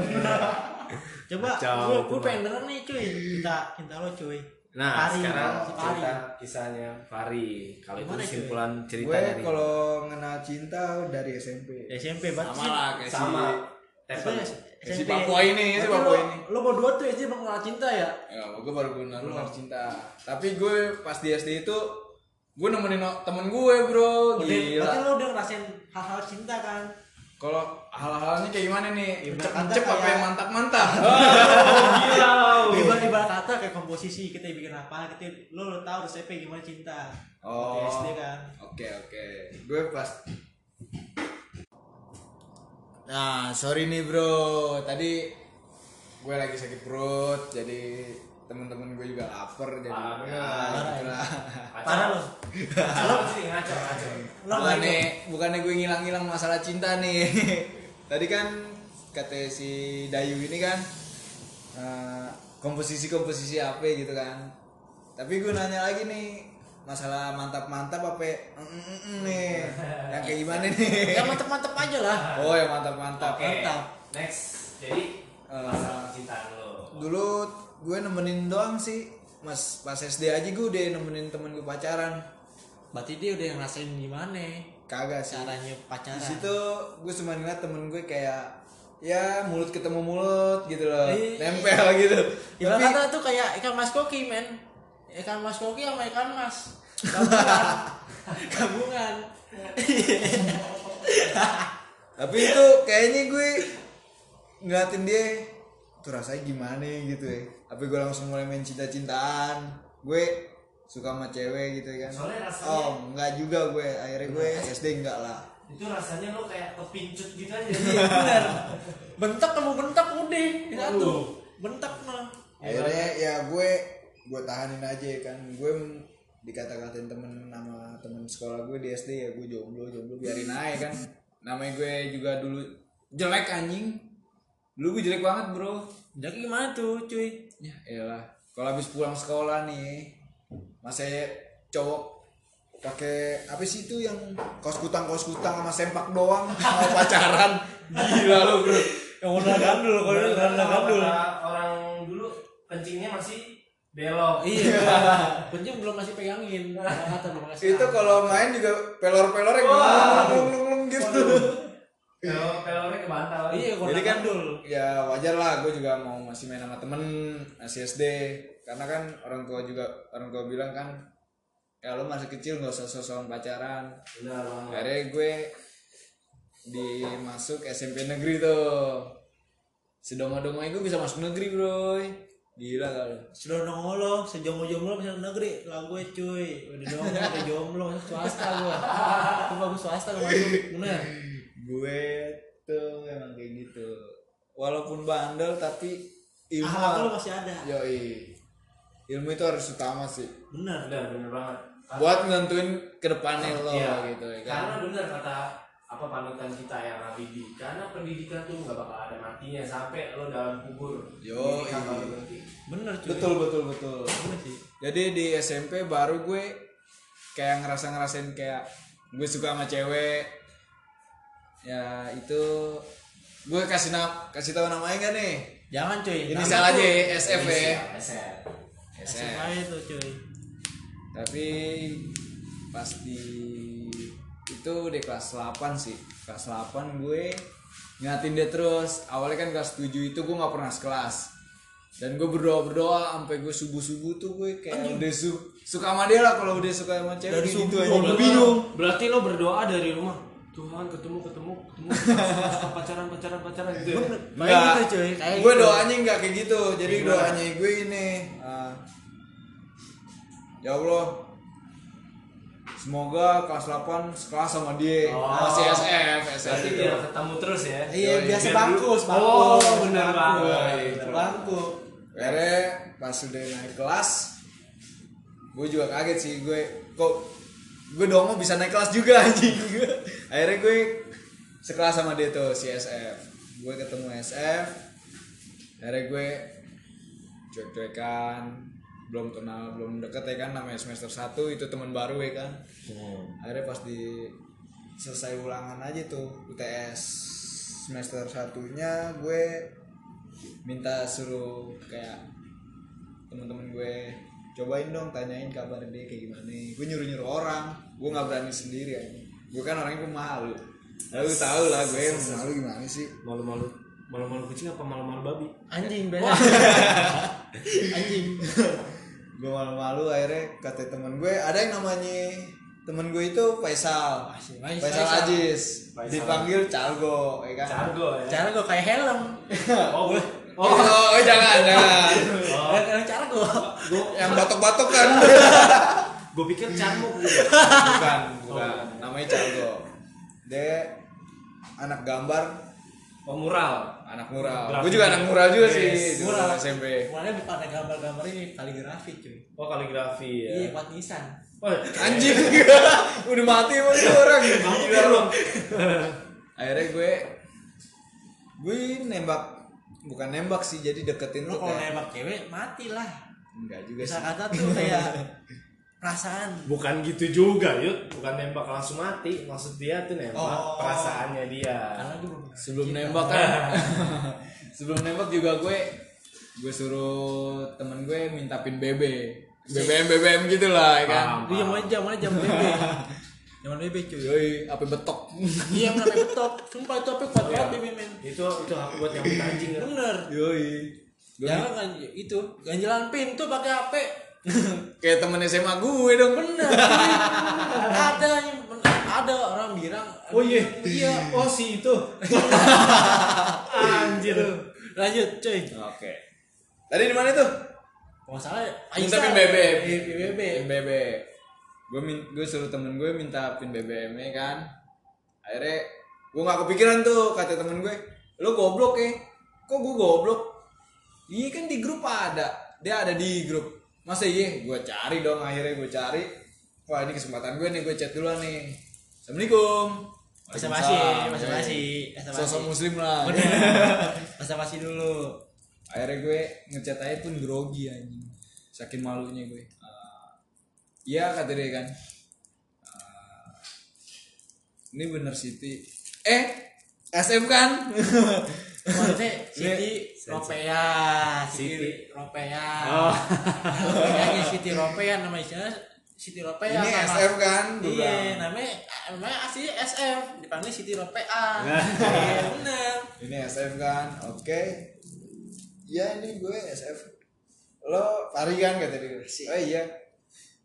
Coba gue pengen denger nih cuy cinta cinta lo cuy. Nah Fari, sekarang si Fari. cerita kisahnya Fari kalau itu kesimpulan cerita Gue dari kalau kenal cinta dari SMP. SMP berarti Sama lah kayak sama si Pokoknya Si SMP. Papua ini, si Berarti Papua ini. Lo berdua tuh SD mengenal cinta ya? Ya, gue baru benar benar cinta. Tapi gue pas di SD itu gue nemenin temen gue bro, berarti gila. lo udah ngerasain hal-hal cinta kan? Kalau hal-halnya kayak gimana nih? Kata apa yang mantap-mantap? Gila. Ibarat ibarat kata kayak komposisi kita bikin apa, kita lo, lo tahu SMP gimana cinta. Oh. SD kan. Oke oke, gue pas. Nah sorry nih bro, tadi gue lagi sakit perut, jadi teman-teman gue juga lapar, jadi Ah, bener. ya, gitu lah. Parah lo. Lo sih ngaco ngaco. Bukannya bukannya gue ngilang-ngilang masalah cinta nih tadi kan kata si Dayu ini kan eh, komposisi-komposisi apa gitu kan tapi gue nanya lagi nih masalah mantap-mantap apa mm, nih yang kayak gimana nih Ya mantep-mantep aja lah. oh yang mantap-mantap Oke. Mantap. Next. Jadi masalah percintaan lo. dulu gue nemenin doang sih. Mas pas SD aja gue udah nemenin temen gue pacaran. Berarti dia udah ngerasain gimana? Kagak sih. Caranya pacaran. di situ gue cuma ngeliat temen gue kayak ya mulut ketemu mulut gitu loh. Iya. nempel gitu. Ibarat tapi kata tuh kayak ikan mas koki men. Ikan mas koki sama ikan mas. Gabungan Gabungan. Tapi itu kayaknya gue ngeliatin dia tuh rasanya gimana gitu ya. Tapi gue langsung mulai main cinta-cintaan. Gue suka sama cewek gitu ya kan. Soalnya rasanya- oh enggak juga gue. Akhirnya gue SD enggak lah. Itu rasanya lo kayak kepincut gitu aja. Iya bener. Bentak kamu bentak udah Satu. Bentak mah. Akhirnya ya gue gue tahanin aja kan. Gue dikata-katain temen nama temen sekolah gue di SD ya gue jomblo jomblo biarin aja kan. Namanya gue juga dulu jelek anjing dulu gue jelek banget bro. Jadi gimana tuh cuy? Ya elah kalau habis pulang sekolah nih masa cowok pakai apa sih itu yang kos kutang kos kutang sama sempak doang mau pacaran? Gila lo bro. Yang warna gandul Kalau ini warna gandul. orang dulu kencingnya masih belok. Iya Penjum belum masih pegangin. Kata itu kalau main juga pelor-pelor yang Wah. ngelung gitu Kalau pelornya ke bantal. Iya jadi kan gandul ya wajar lah gue juga mau masih main sama temen masih SD karena kan orang tua juga orang tua bilang kan ya lo masih kecil nggak usah sosokan pacaran. Benar akhirnya gue dimasuk SMP negeri tuh. Sedoma-doma gue bisa masuk negeri bro gila kali. Sudah nongol Sejomblo-jomblo bisa negeri. Lah gue cuy. Udah dong udah jomblo swasta gue Itu bagus swasta gue masuk Bener gue tuh emang kayak gitu. Walaupun bandel tapi ilmu Akhlak lu masih ada. Yoi. Ilmu itu harus utama sih. Bener. Benar, benar banget. buat nentuin ke depannya lo Iya. gitu ya kan? Karena benar kata apa panutan kita yang Habibie karena pendidikan tuh nggak bakal ada matinya sampai lo dalam kubur. Yo, iya. Bener cuy. Betul betul betul. Bener sih. Jadi di SMP baru gue kayak ngerasa ngerasain kayak gue suka sama cewek ya itu gue kasih nama kasih tahu namanya gak nih? Jangan cuy. Ini salah aja ya, SF ya. SF. SF SMA itu cuy. Tapi pas di itu di kelas 8 sih. Kelas 8 gue ngatin dia terus. Awalnya kan kelas 7 itu gue nggak pernah sekelas. Dan gue berdoa berdoa sampai gue subuh subuh tuh gue kayak udah su- suka sama dia lah kalau udah suka sama cewek Dari subuh, gitu aja. gue bingung. Berarti lo berdoa dari rumah. Tuhan ketemu ketemu ketemu pacaran pacaran pacaran gitu. ya? Enggak. gitu cuy Kayak gue gitu. doanya nggak kayak gitu jadi Gimana? doanya gue ini ah, ya Allah semoga kelas 8 sekelas sama dia Oh. masih SF SF Berarti itu. biar ketemu terus ya. Iya Yoi. biasa bangku sebangku Oh, bener sebangku. banget. Sebangku akhirnya pas udah naik kelas gue juga kaget sih gue kok gue doang bisa naik kelas juga anjing. Akhirnya gue sekelas sama dia tuh si SF gue ketemu SF akhirnya gue cuek-cuekan belum kenal belum deket ya kan namanya semester 1 itu teman baru ya kan. Akhirnya pas di selesai ulangan aja tuh UTS semester satunya gue minta suruh kayak temen-temen gue cobain dong tanyain kabar dia kayak gimana gue nyuruh nyuruh orang. Gue nggak berani sendiri aja. Gue kan orangnya pemalu lu tahu lah gue malu gimana sih? Malu-malu. malu-malu kucing apa malu-malu babi? Anjing beda. Anjing. gue malu-malu akhirnya kata temen gue ada yang namanya temen gue itu Faisal. Faisal. Faisal Ajis. Faisal. dipanggil Calgo ya kan? Cargo ya. Gue kayak helm. oh gue oh, oh, jangan jangan. Oh, Yang cara gue. yang batok-batok kan. Gue pikir carmuk gitu bukan. Bukan namanya Calgo dia anak gambar. Oh mural. Anak mural. Grafik. gue juga anak mural juga Yes, sih Mural. SMP. Mulanya bukan ada gambar-gambar ini kaligrafi cuy. oh kaligrafi ya. Iya, buat nisan. oh, anjing. udah mati emang tuh orang. Gila akhirnya gue gue nembak bukan nembak sih jadi deketin Lu kalau nembak cewek mati lah. enggak juga Bisa sih kata tuh kayak perasaan. bukan gitu juga yud bukan nembak langsung mati maksud dia tuh nembak Oh. perasaannya dia Karena gue belum sebelum nembak kan sebelum nembak juga gue gue suruh temen gue minta pin BB BBM BBM gitu lah ya kan Paham. Itu zaman zaman zaman BB. Zaman BB cuy. yoi apa betok Iya, namanya betok. Sumpah itu apa kuat banget BB men. itu itu hak buat yang anjing Bener. yoi Jangan kan itu ganjelan pintu pakai HP. kayak temen SMA gue dong Bener. ada yang ada orang bilang. oh iya Iya. oh si itu anjir Lanjut cuy. oke tadi di mana tuh Kalau nggak salah Aisyah. pin BBM Iya, pin BBM gue min gue suruh temen gue minta pin BBM nya kan. Akhirnya gue nggak kepikiran tuh kata temen gue lo goblok ya kok gue goblok? Iya kan di grup ada. Dia ada di grup. Masa iya? Gue cari dong akhirnya gue cari. Wah ini kesempatan gue nih gue chat duluan nih. Assalamualaikum. Basi, basa basi, basa basi. sosok muslim lah. Basa basi dulu. akhirnya gue ngechat aja pun grogi anjing. Saking malunya gue iya kata dia kan Ah, ini bener Siti eh SM kan Maksudnya Siti Ropea, Siti. Ropea. oh Kayaknya Siti Ropea nama istilahnya Siti Ropea. ini sama- SM kan Iya, namanya namanya asli SF, dipanggil Siti Ropea. Iya, bener. ini SM kan oke iya ini gue SF lo Fari kan kata dia oh iya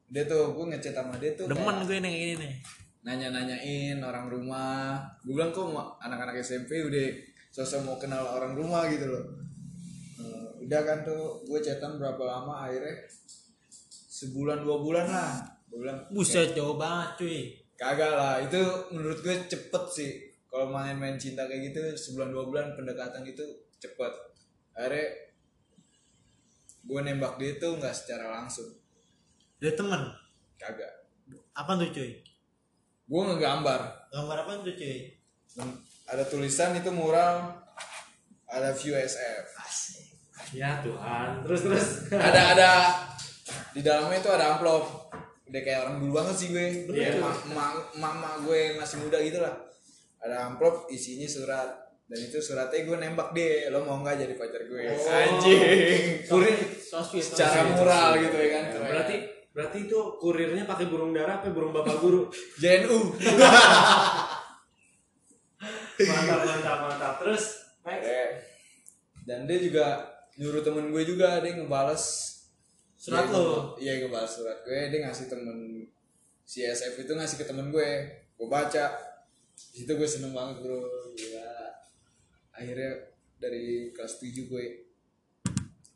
dia tuh gue ngechat sama dia tuh Demen kayak gue nih gini nih. nanya-nanyain orang rumah. Gue bilang kok anak-anak SMP udah sosok mau kenal orang rumah gitu loh. Eh, udah kan tuh gue chatan berapa lama akhirnya sebulan dua bulan lah. Gue bilang Buset jauh banget cuy. kagak lah itu menurut gue cepet sih. Kalau main-main cinta kayak gitu sebulan dua bulan pendekatan itu cepet. Akhirnya gue nembak dia tuh nggak secara langsung Dia temen. kagak. Apa tuh cuy? gue ngegambar Gambar. Apa tuh cuy? Ada tulisan itu mural ada view SF ya Tuhan. Terus terus. Ada ada. Di dalamnya itu ada amplop. Udah kayak orang dulu banget sih gue. Iya. emak gue masih muda gitu lah. Ada amplop isinya surat. Dan itu suratnya gue nembak deh lo mau nggak jadi pacar gue? Anjing. Kurir So sweet. so secara mural gitu ya kan. Berarti berarti itu kurirnya pakai burung dara apa burung bapak guru? JNU mantap mantap mantap. Terus next Eh, dan dia juga nyuruh temen gue juga dia ngebales. Surat lo? iya ngebales surat gue. Dia ngasih temen si SF itu ngasih ke temen gue. Gue baca. Di situ gue seneng banget bro. Gila. Akhirnya dari kelas 7 gue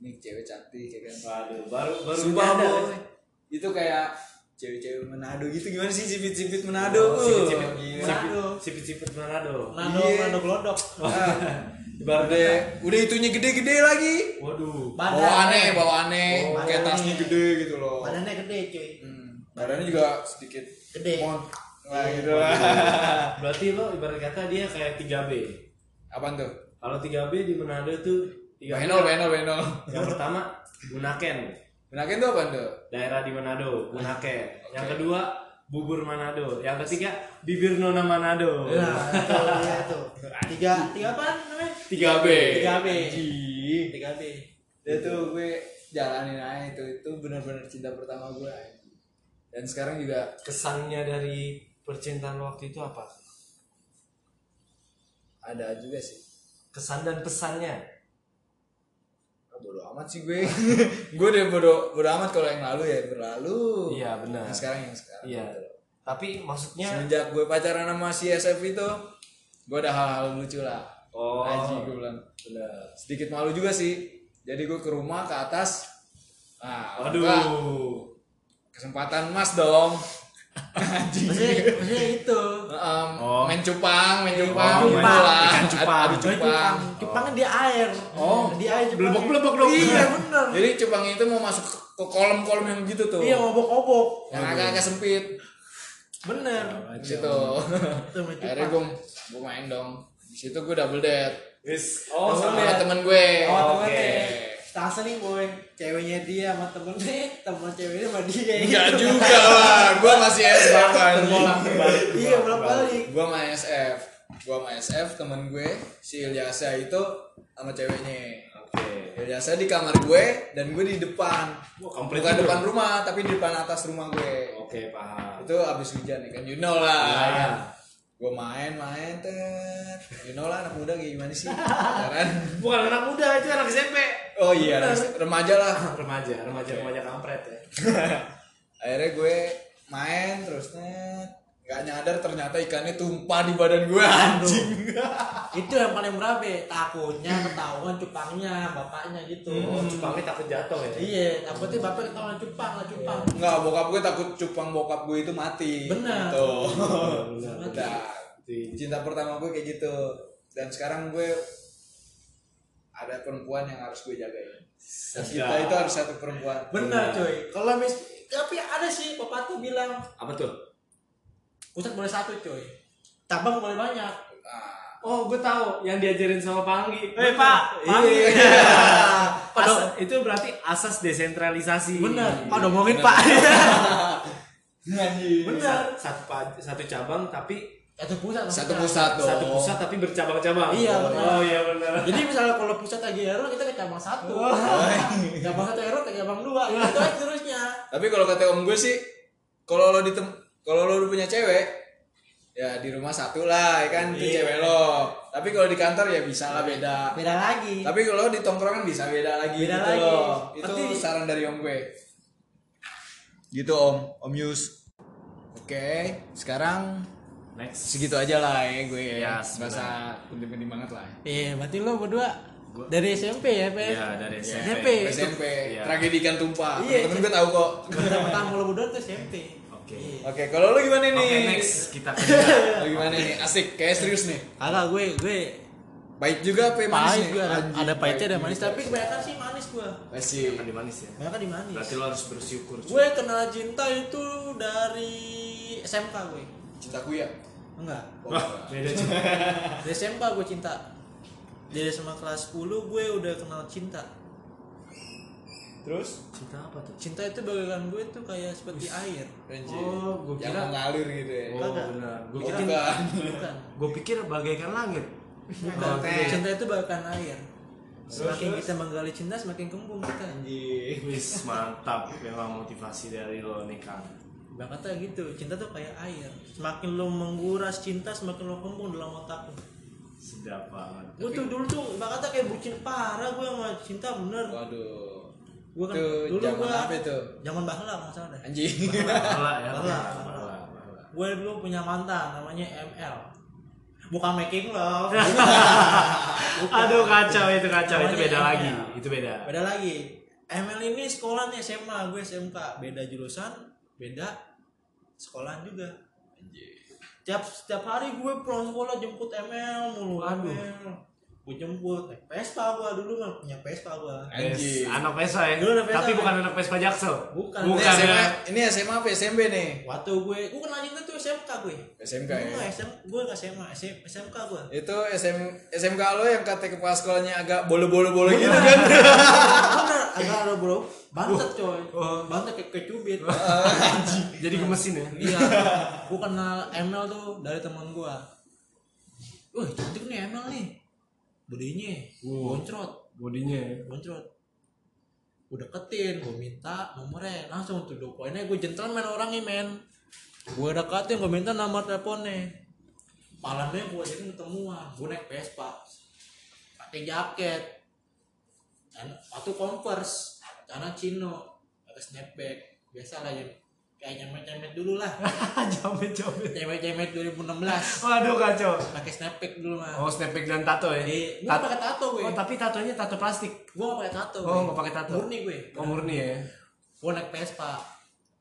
ini cewek cantik ya kan. Waduh baru baru sumpah ya. Itu kayak cewek-cewek Manado gitu. Gimana sih sipit-sipit Manado? Oh, sipit-sipit Uh, gila. Manado. sipit-sipit Manado. Nando, Iya. Nando glodok. Ah, ibarat udah udah itunya gede-gede lagi. Waduh. Badan. bawaannya bawaannya Oh, kayak tasnya gede gitu loh. Badannya gede cuy. hmm. badannya juga sedikit Gede. mon. Lah gitu lah. Berarti lo ibarat kata dia kayak 3B apaan tuh? Kalau 3B di Manado tuh 3B benol benol benol. Yang pertama Bunaken Menakin tuh apaan tuh daerah di Manado Bunaken yang kedua bubur Manado. Yang ketiga bibir nona Manado. Nah, itu ya itu. Tiga tiga apa namanya? 3B Tiga B. Anjing. Tiga B. dia tuh gue jalanin aja itu itu benar-benar cinta pertama gue dan sekarang juga kesannya dari percintaan waktu itu apa? Ada juga sih. Kesan dan pesannya bodo amat sih gue. Gue udah bodo bodo amat kalau yang lalu ya berlalu. Iya benar. Yang sekarang yang sekarang. Iya. Tapi maksudnya semenjak gue pacaran sama si SF itu gue ada hal-hal lucu lah. Oh. Aji gue bilang benar sedikit malu juga sih. Jadi gue ke rumah ke atas. Ah waduh. buka. kesempatan mas dong maksudnya maksudnya itu. Em, Oh. main cupang main Iya, cupang main main cupang. bola. Cupang. adu cupang. cupang. Cupangnya di air. Oh. di air cupang. Belebok-belebok dong. iya bener. Jadi cupang itu mau masuk ke- kolam-kolam yang gitu tuh. Iya ngobok-ngobok yang agak-agak sempit. Bener. Gitu akhirnya gue gue main dong. Di situ gue double Wis, oh sama temen gue. Oh, Oke. temennya. Stasa nih boy, ceweknya dia sama temennya, temen ceweknya sama dia. Enggak juga lah, gue masih SF kan Iya, bolak balik. Gue sama SF Gue sama SF, temen gue Si Ilyasa itu sama ceweknya. Oke. Ilyasa di kamar gue dan gue di depan. Wah, komplit Bukan juga. depan rumah, tapi di depan atas rumah gue. Oke paham. Itu abis hujan nih kan, you know lah. Iya, iya. Gue main, main, tet. You know lah anak muda kayak gimana sih? Bukan anak muda itu anak SMP Oh iya, remaja lah. Remaja remaja remaja kampret ya. Akhirnya gue main terus net nggak nyadar ternyata ikannya tumpah di badan gue anjing. Itu yang paling berabe, takutnya ketahuan cupangnya, bapaknya gitu. oh cupangnya takut jatuh ya? Iya, takutnya bapak ketahuan cupang lah cupang. nggak bokap gue takut cupang bokap gue itu mati. Benar. gitu. Benar cinta pertama gue kayak gitu. Dan sekarang gue ada perempuan yang harus gue jagain. Dan kita itu harus satu perempuan. Bener coy, kalau mis, tapi ada sih pepatah bilang apa tuh? Pusat boleh satu coy, cabang boleh banyak. Ah, oh gue tahu yang diajarin sama Panggi. Eh, pak Iya. As- itu berarti asas desentralisasi. Bener, Pak udah ngomongin Pak. Bener. satu satu cabang tapi Satu pusat. satu pusat dong satu pusat tapi bercabang-cabang Iya, benar. oh iya benar Jadi misalnya kalau pusat lagi error kita ke cabang satu. cabang satu error ke cabang dua. Itu aja terusnya. Tapi kalau kata om gue sih, kalau lo di kalau lo punya cewek, ya di rumah satu lah, ya kan itu Iya. cewek lo. Tapi kalau di kantor ya bisa lah beda. Beda lagi. Tapi kalau di tongkrongan bisa beda lagi Beda gitu lagi. loh. Itu Berarti- saran dari om gue. Gitu om, om Yus. Oke, sekarang next segitu aja lah ya gue Ya, ya. Merasa penting-penting banget lah. Iya, berarti lo berdua dari SMP ya, Pe? Iya, dari SMP. SMP. SMP, Iya. tragedi ikan tumpah. Iya. Temen gue tahu kok. Pertama tamu lo berdua tuh SMP. Oke. Iya. Oke, kalau lo gimana nih? oke next kita ke. Lo gimana nih? Asik, kayak serius nih. Kagak gue gue Baik juga apa yang manis pahit nih? gue ada, ada pahitnya ada manis tapi kebanyakan sih manis gue. Masih. Makan di manis ya Kebanyakan di manis. berarti lo harus bersyukur. Gue kenal cinta itu dari SMK gue. Cintaku ya. Enggak. Wah, beda cuy Dari SMK gue cinta. Dari SMA kelas 10 gue udah kenal cinta. Terus? cinta apa tuh Cinta itu bagian gue tuh kayak seperti air. Anjir. Oh, yang kira- mengalir gitu ya. oh Kagak. benar gue Oh, kira bukan. Bukan. gue pikir bagaikan langit Bukan. Oke. Cinta itu bagaikan air. Semakin kita menggali cinta semakin kembung kita. Anjir. wis mantap memang motivasi dari lo nih kan Bang kata gitu, cinta tuh kayak air. Semakin lo menguras cinta, semakin lo kembung dalam otak lo. sedap banget Gue tuh dulu tuh bang kata kayak bucin parah gue sama cinta bener. Waduh. Gue kan Itu dulu zaman gue apa itu? Zaman bahla nggak salah deh. Anjing. Bahala ya Bahala. Bahala, bahala. Gue dulu punya mantan namanya ML. Bukan making love. aduh kacau itu kacau itu Namanya beda ML. lagi itu beda Beda lagi. ML ini sekolahnya SMA, gue SMK. Beda jurusan, beda sekolahan juga. Tiap setiap hari gue pulang sekolah jemput ML mulu. Aduh. ML. Gue jemput naik Vespa gue dulu kan punya Vespa gue. Yes, anak Vespa ya Dulu anak Vespa, tapi kan? bukan anak Vespa Jaksel Bukan. Ini bukan SMA, ya ini SMA apa SMP nih? Waktu gue, gue kenal cinta tuh SMK gue. SMK Gue ya. SM, gue nggak SMA, SM, SMK gue. Itu SM, SMK lo yang kata kepala sekolahnya agak bolo-bolo-bolo gitu kan? Bener, agak ada bro, bantet coy, bantet kayak kayak cubit. jadi gemesin ya? Iya, gue kenal ML tuh dari teman gue. Wah cantik nih ML nih, bodinya, boncrot, bodinya ya. boncrot. Gue deketin, gue minta nomornya, langsung tuh do poinnya. Gue gentleman orangnya men. Gue deketin, gue minta nomor teleponnya. Malamnya gue jadi ketemuan, gue naik Vespa. pakai jaket. Dan waktu converse karena chino pakai snapback. Biasa lah ya kayak nyemet nyemet dulu lah. Jamet jamet nyemet nyemet 2016 waduh kacau. Pakai snapback dulu mah oh snapback dan tato ya? Eh, gue pakai tato gue. Oh tapi tatonya tato plastik? Gue gak pakai tato Oh, nggak pakai tato. murni gue. Oh murni ya? Gue naik Vespa.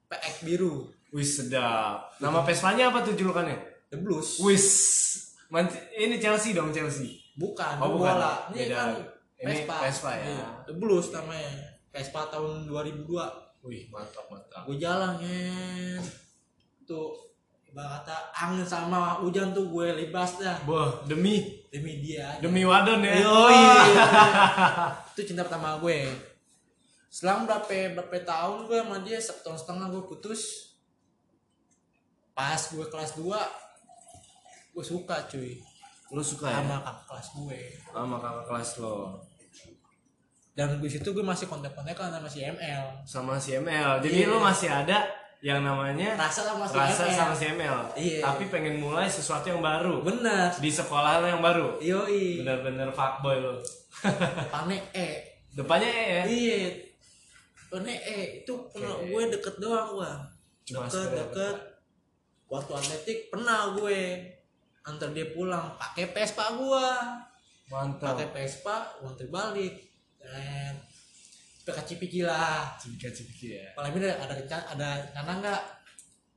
PX biru. Wih sedap. Nama Vespanya apa tuh julukannya? The Blues. Wis ini Chelsea dong Chelsea? Bukan Oh, bukan. bola. Ini Beda. kan Ini Vespa. Vespa ya. Iya, The Blues namanya Vespa tahun 2002 wih mantap mantap gue jalan ngen tuh kata angin sama hujan tuh gue libas dah Wah, demi demi dia aja. demi wadon ya. Yoi. itu cinta pertama gue selang berapa berapa tahun gue sama dia setahun setengah gue putus pas gue kelas 2 gue suka cuy Lu suka ya? sama kakak kelas gue Sama kakak kelas lo. Dan di situ gue masih kontak-kontakan sama si ML Sama si ML. Jadi Iya. lu masih ada yang namanya rasa sama si rasa ML sama si ML. Iya. Tapi pengen mulai sesuatu yang baru. bener Di sekolah lo yang baru. yoi Bener-bener fuckboy lo. pane E Depannya E ya? iya pane E itu pernah Oke. gue deket doang gue deket deket waktu atletik pernah gue antar dia pulang pakai Vespa gue Mantap. pakai Vespa gue balik dan pakai cipiki lah. Cipika-cipiki ya. malam ini ada rencana ada rencana nggak?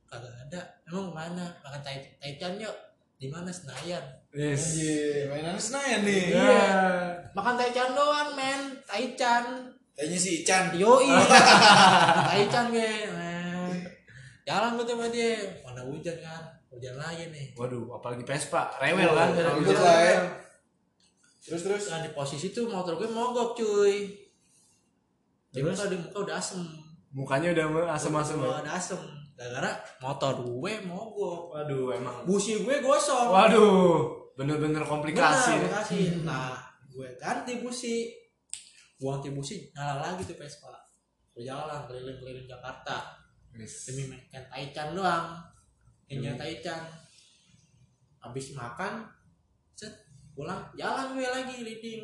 Kagak ada. Emang mana makan tai taichan yuk. Di mana? Senayan. Yes. Anjir, mainan Senayan nih. Iya. makan taichan doang men. Taichan Kayaknya si Ican. yoi. Taichan gue men. Jalan gue sama dia. Mana hujan kan? Hujan lagi nih. Waduh, apalagi Vespa, rewel kan? Rewel. Ribut lah ya. Terus terus. Nah, di posisi tuh motor gue mogok cuy di Terus? muka di muka udah asem Mukanya udah asem-asem ya. Udah ada asem gara-gara motor gue mogok Waduh, emang. busi gue gosong Waduh, bener-bener komplikasi. Benar, ya. komplikasi. nah gue ganti busi gue ganti busi nyala lagi tuh Vespa gue jalan keliling-keliling Jakarta Yes. demi makan taichan doang ini taichan habis makan set pulang jalan gue lagi leading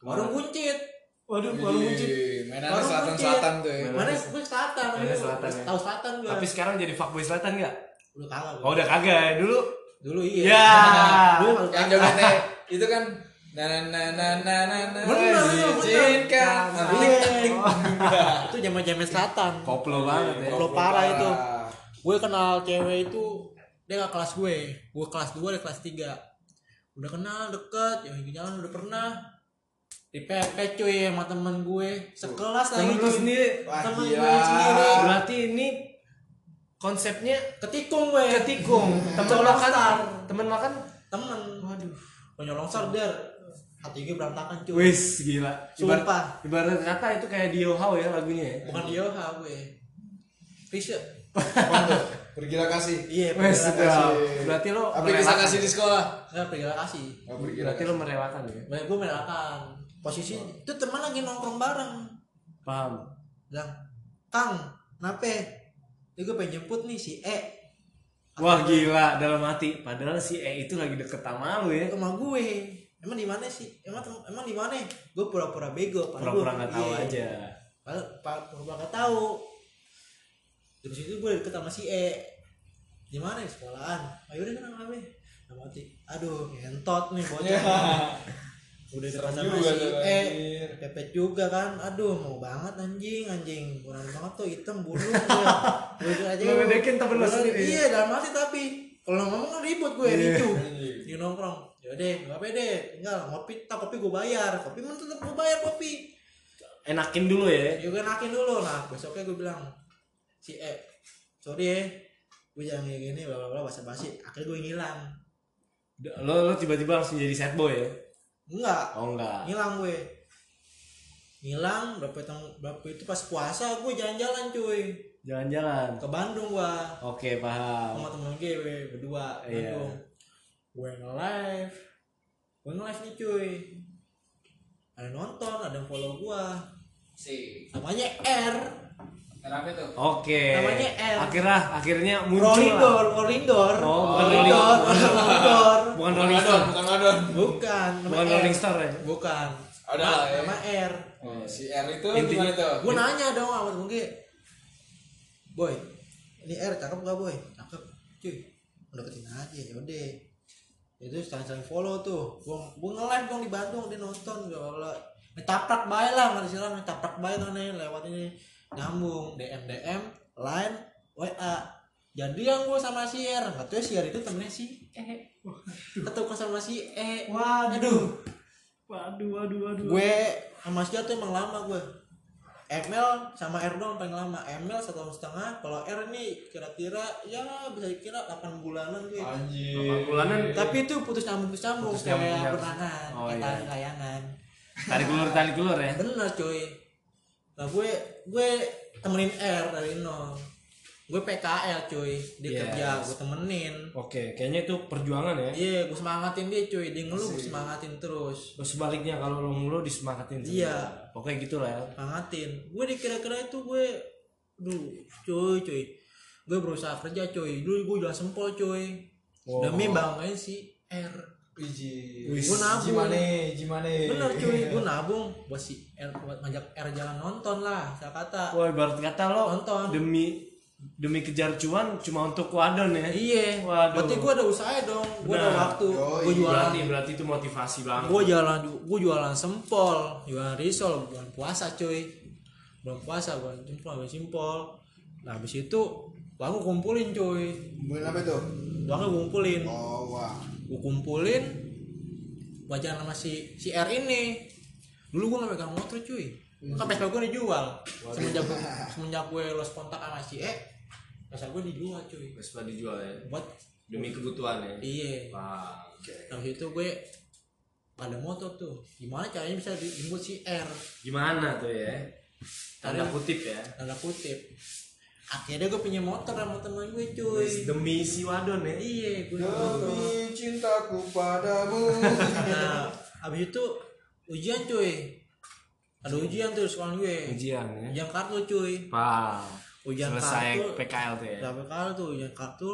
warung buncit Waduh, baru muncul. Mainan Warung selatan-selatan tuh ya. Mana gue selatan selatan, ya. tahu selatan gue Tapi sekarang jadi fuckboy selatan nggak? udah kagak. Oh udah kagak ya dulu. dulu iya Ya. dulu Yang jogetnya itu kan na na na na na na na Bener, bener. izinkan. Iya. itu zaman zaman selatan Koplo banget ya. Koplo parah itu. gue kenal cewek itu dia gak kelas gue gue kelas 2 dia kelas 3 udah kenal deket yang jalan udah pernah di PP cuy sama temen gue sekelas lagi Temen lu cuy. sendiri. Wah, temen gila. gue sendiri Berarti ini konsepnya ketikung gue ketikung. Temen makan, temen makan. temen waduh penyolong der hati gue berantakan cuy Wis gila. Ibarat, sumpah ibarat kata itu kayak Dio How ya lagunya ya. bukan Yoha gue Fisya Bergila kasih. iya pergila kasih Berarti lo merelakan. kasih di sekolah. nggak pergila kasih Oh, Berarti lo merelakan ya. Gue merelakan posisi itu teman lagi nongkrong bareng Paham. bilang Kang kenapa ini gue pengen jemput nih si E Wah gila dalam hati. Padahal si E itu lagi deket sama lu ya. rumah gue emang di mana sih emang emang di mana gue pura-pura bego padahal Pura-pura nggak tahu iya. aja. padahal pa- pura-pura nggak tahu dari situ gue deket sama si E. Di mana ya? Sekolahan. Ayo deh kenapa apa sama hati aduh ngentot nih bocah. Udah deket sama si E. pepet juga kan? Aduh mau banget anjing anjing. Kurang banget tuh hitam bulu gue gue aja. Ngedekin temen lo sendiri. iya. Dalam hati tapi. Kalau ngomong kan ribut gue Iya. ricu. Di nongkrong. Yaudah nggak pede tinggal ngopi tak kopi gue bayar. Kopi mah tetap gue bayar kopi. Enakin dulu ya. juga nakin dulu. Nah besoknya gue bilang si E sorry ya gue jangan kayak gini bla bla bla basa basi akhirnya gue ngilang Lo lo tiba-tiba langsung jadi sad boy ya. enggak Oh enggak. ngilang gue ngilang berapa tahun berapa itu pas puasa gue jalan-jalan cuy Jalan-jalan. ke Bandung gua Oke paham. sama temen gue berdua Iya. Bandung gue nge-live gue nge-live nih cuy ada nonton ada yang follow gua Si. namanya R Kenapa tuh? Oke. Namanya R. Akhirnya akhirnya muncul. Rolling lah. door, rolling door, Oh, bukan rolling rolling door, rolling door. Bukan Rolling Stone. Bukan Madon. bukan Bukan. Rolling Star ya? bukan Ada nama, lah ya. nama R Oh, si R itu Intinya- gimana tuh? gue nanya dong sama gue boy ini R cakep gak boy cakep cuy udah deketin aja ya udah itu saling-saling follow tuh gue gue nge-live dong di Bandung dia nonton ya Allah Ngetaprak bae lah nggak bae tuh nih lewat ini nyambung DM DM line WA jadi yang gue sama si R nggak tahu ya si R itu temennya si E ketemu sama si E waduh Waduh, waduh, waduh. gue sama si A tuh emang lama gue ML sama R doang paling lama ML satu tahun setengah kalau R ini kira-kira ya bisa dikira 8 bulanan gue Anjir. Delapan bulanan. tapi itu putus nyambung putus nyambung kayak ya. berangan Oh, kayak iya. tali layangan Tarik ulur, tarik ulur ya. bener cuy nah gue gue temenin R dari nol gue PKL cuy dia Yes. kerja gue temenin Oke, kayaknya itu perjuangan ya. iya gue semangatin dia cuy dia ngeluh gue semangatin terus sebaliknya kalau lo mulu disemangatin. Iya. Pokoknya gitu lah ya. semangatin gue dikira-kira itu gue duh cuy cuy gue berusaha kerja cuy dulu gue jual sempol cuy Wow. demi banggain si R Wiji. Gua nabung. Gimana? Gimana? bener cuy gue nabung buat si R buat ngajak R jalan nonton lah saya kata Wah, ibarat kata lo Nonton. demi demi kejar cuan cuma untuk wadon ya. iya Waduh. berarti gue ada usaha dong gue ada Nah. waktu Yoi. gue jualan Berarti berarti itu motivasi banget. gue jalan gue jualan sempol jualan risol bulan puasa cuy bulan puasa bulan sempol bulan simpol nah habis itu uang gue kumpulin cuy Bulan apa tuh? uangnya gue kumpulin Oh, wah. Gue kumpulin wajar sama si si R ini dulu gue gak megang motor cuy kan Vespa gue dijual semenjak gue semenjak gue los kontak sama si E Vespa gue dijual cuy Vespa dijual ya. buat Demi kebutuhan ya. iya Wah. habis itu gue ada motor tuh gimana caranya bisa dijemput si R Gimana tuh ya? Tanda kutip ya. tanda kutip akhirnya gue punya motor sama temen gue cuy Demi si wadon ya. iya gue Demi cintaku padamu. nah habis itu ujian cuy ada ujian tuh sekolah gue Ujian ya. ujian kartu cuy Wah. ujian Selesai kartu PKL tuh ya. kali tuh ujian kartu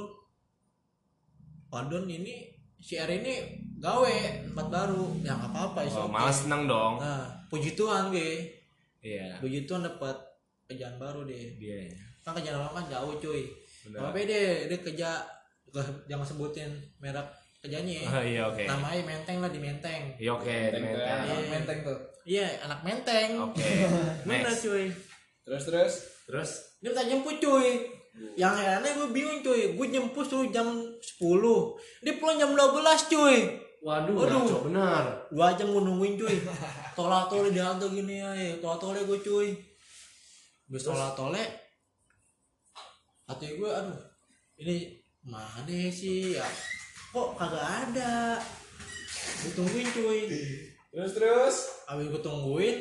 Wadon ini si R ini gawe tempat baru ya nggak apa-apa is Oh, oke. malah seneng dong. nah puji Tuhan gue Iya. puji Tuhan dapat kerjaan baru deh Dia. Kan kerjaan lama kan jauh cuy Benar. apa deh dia kerja gak- jangan sebutin merek kerjanya ya. Oh, iya oke. namanya menteng lah di menteng Iya oke, Menteng, menteng. Menteng. Menteng tuh. iya anak menteng Oke. bener Next. cuy Terus terus. Terus dia minta jemput cuy yang herannya gue bingung cuy gue jemput suruh jam 10 dia pulang jam 12 cuy Waduh, Waduh. ngaco benar. dua jam gue nungguin cuy tolak tole di halte gini ya tolak tole gue cuy gue tolak tole hati gue aduh ini mana sih ya kok kagak ada gue tungguin cuy Terus terus. abis gue tungguin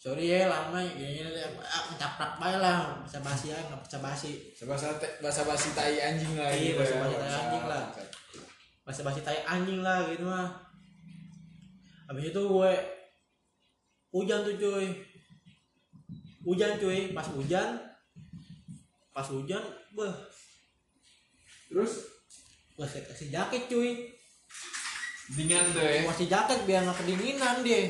sorry ya lama ya gini ah, mencaprak bae lah bisa basi ya nggak bisa basi Bahasa bahasa basi tai anjing lah. Iya, gitu bahasa-basi ya. tai anjing lah. masih basi tai anjing lah gitu mah habis itu gue hujan tuh cuy hujan cuy pas hujan pas hujan beh Terus? Gue kasih jaket cuy. Dingin tuh ya. Gua kasih jaket biar nggak kedinginan dia.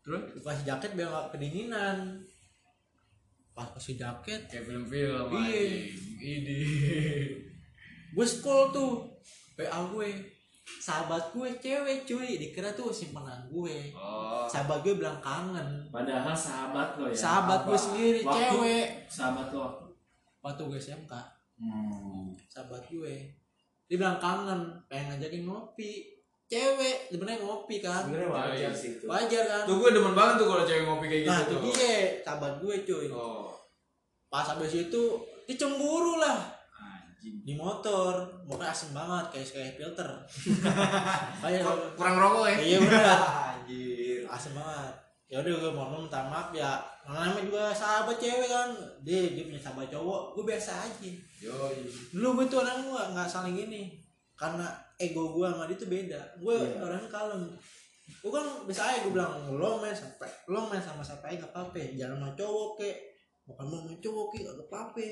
Terus? Gua kasih jaket biar nggak kedinginan. Pas kasih jaket. Kayak film-film Iya. Ini. gue scroll tuh PA gue sahabat gue cewek cuy dikira tuh simpenan gue Oh. sahabat gue bilang kangen padahal sahabat lo ya. sahabat gue sendiri Waktu- cewek Sahabat lo. waktu gue SMK Hmm. sahabat gue dia bilang kangen pengen ngajakin ngopi cewek sebenarnya ngopi kan Sebenarnya wajar sih itu. wajar kan Tuh gue demen banget tuh kalau cewek ngopi kayak gitu nah tuh. dia sahabat gue cuy Oh. pas habis itu dia cemburu lah Anjing. di motor. Motornya asem banget kayak kayak filter. Kayak Kurang rokok ya? iya bener. Anjir. asem banget. Ya udah gue mau minta maaf ya. Namanya juga sahabat cewek kan. Dia dia punya sahabat cowok. Gue biasa aja. Yo. dulu gue tuh orang gue nggak saling gini karena ego gue sama dia tuh beda. Gue Iya. orangnya kalem. Gue kan bisa aja gue bilang lo main sampai lo main sama siapa aja gak apa-apa. Jangan sama cowok kek. Bukan mau cowok kek gak apa-apa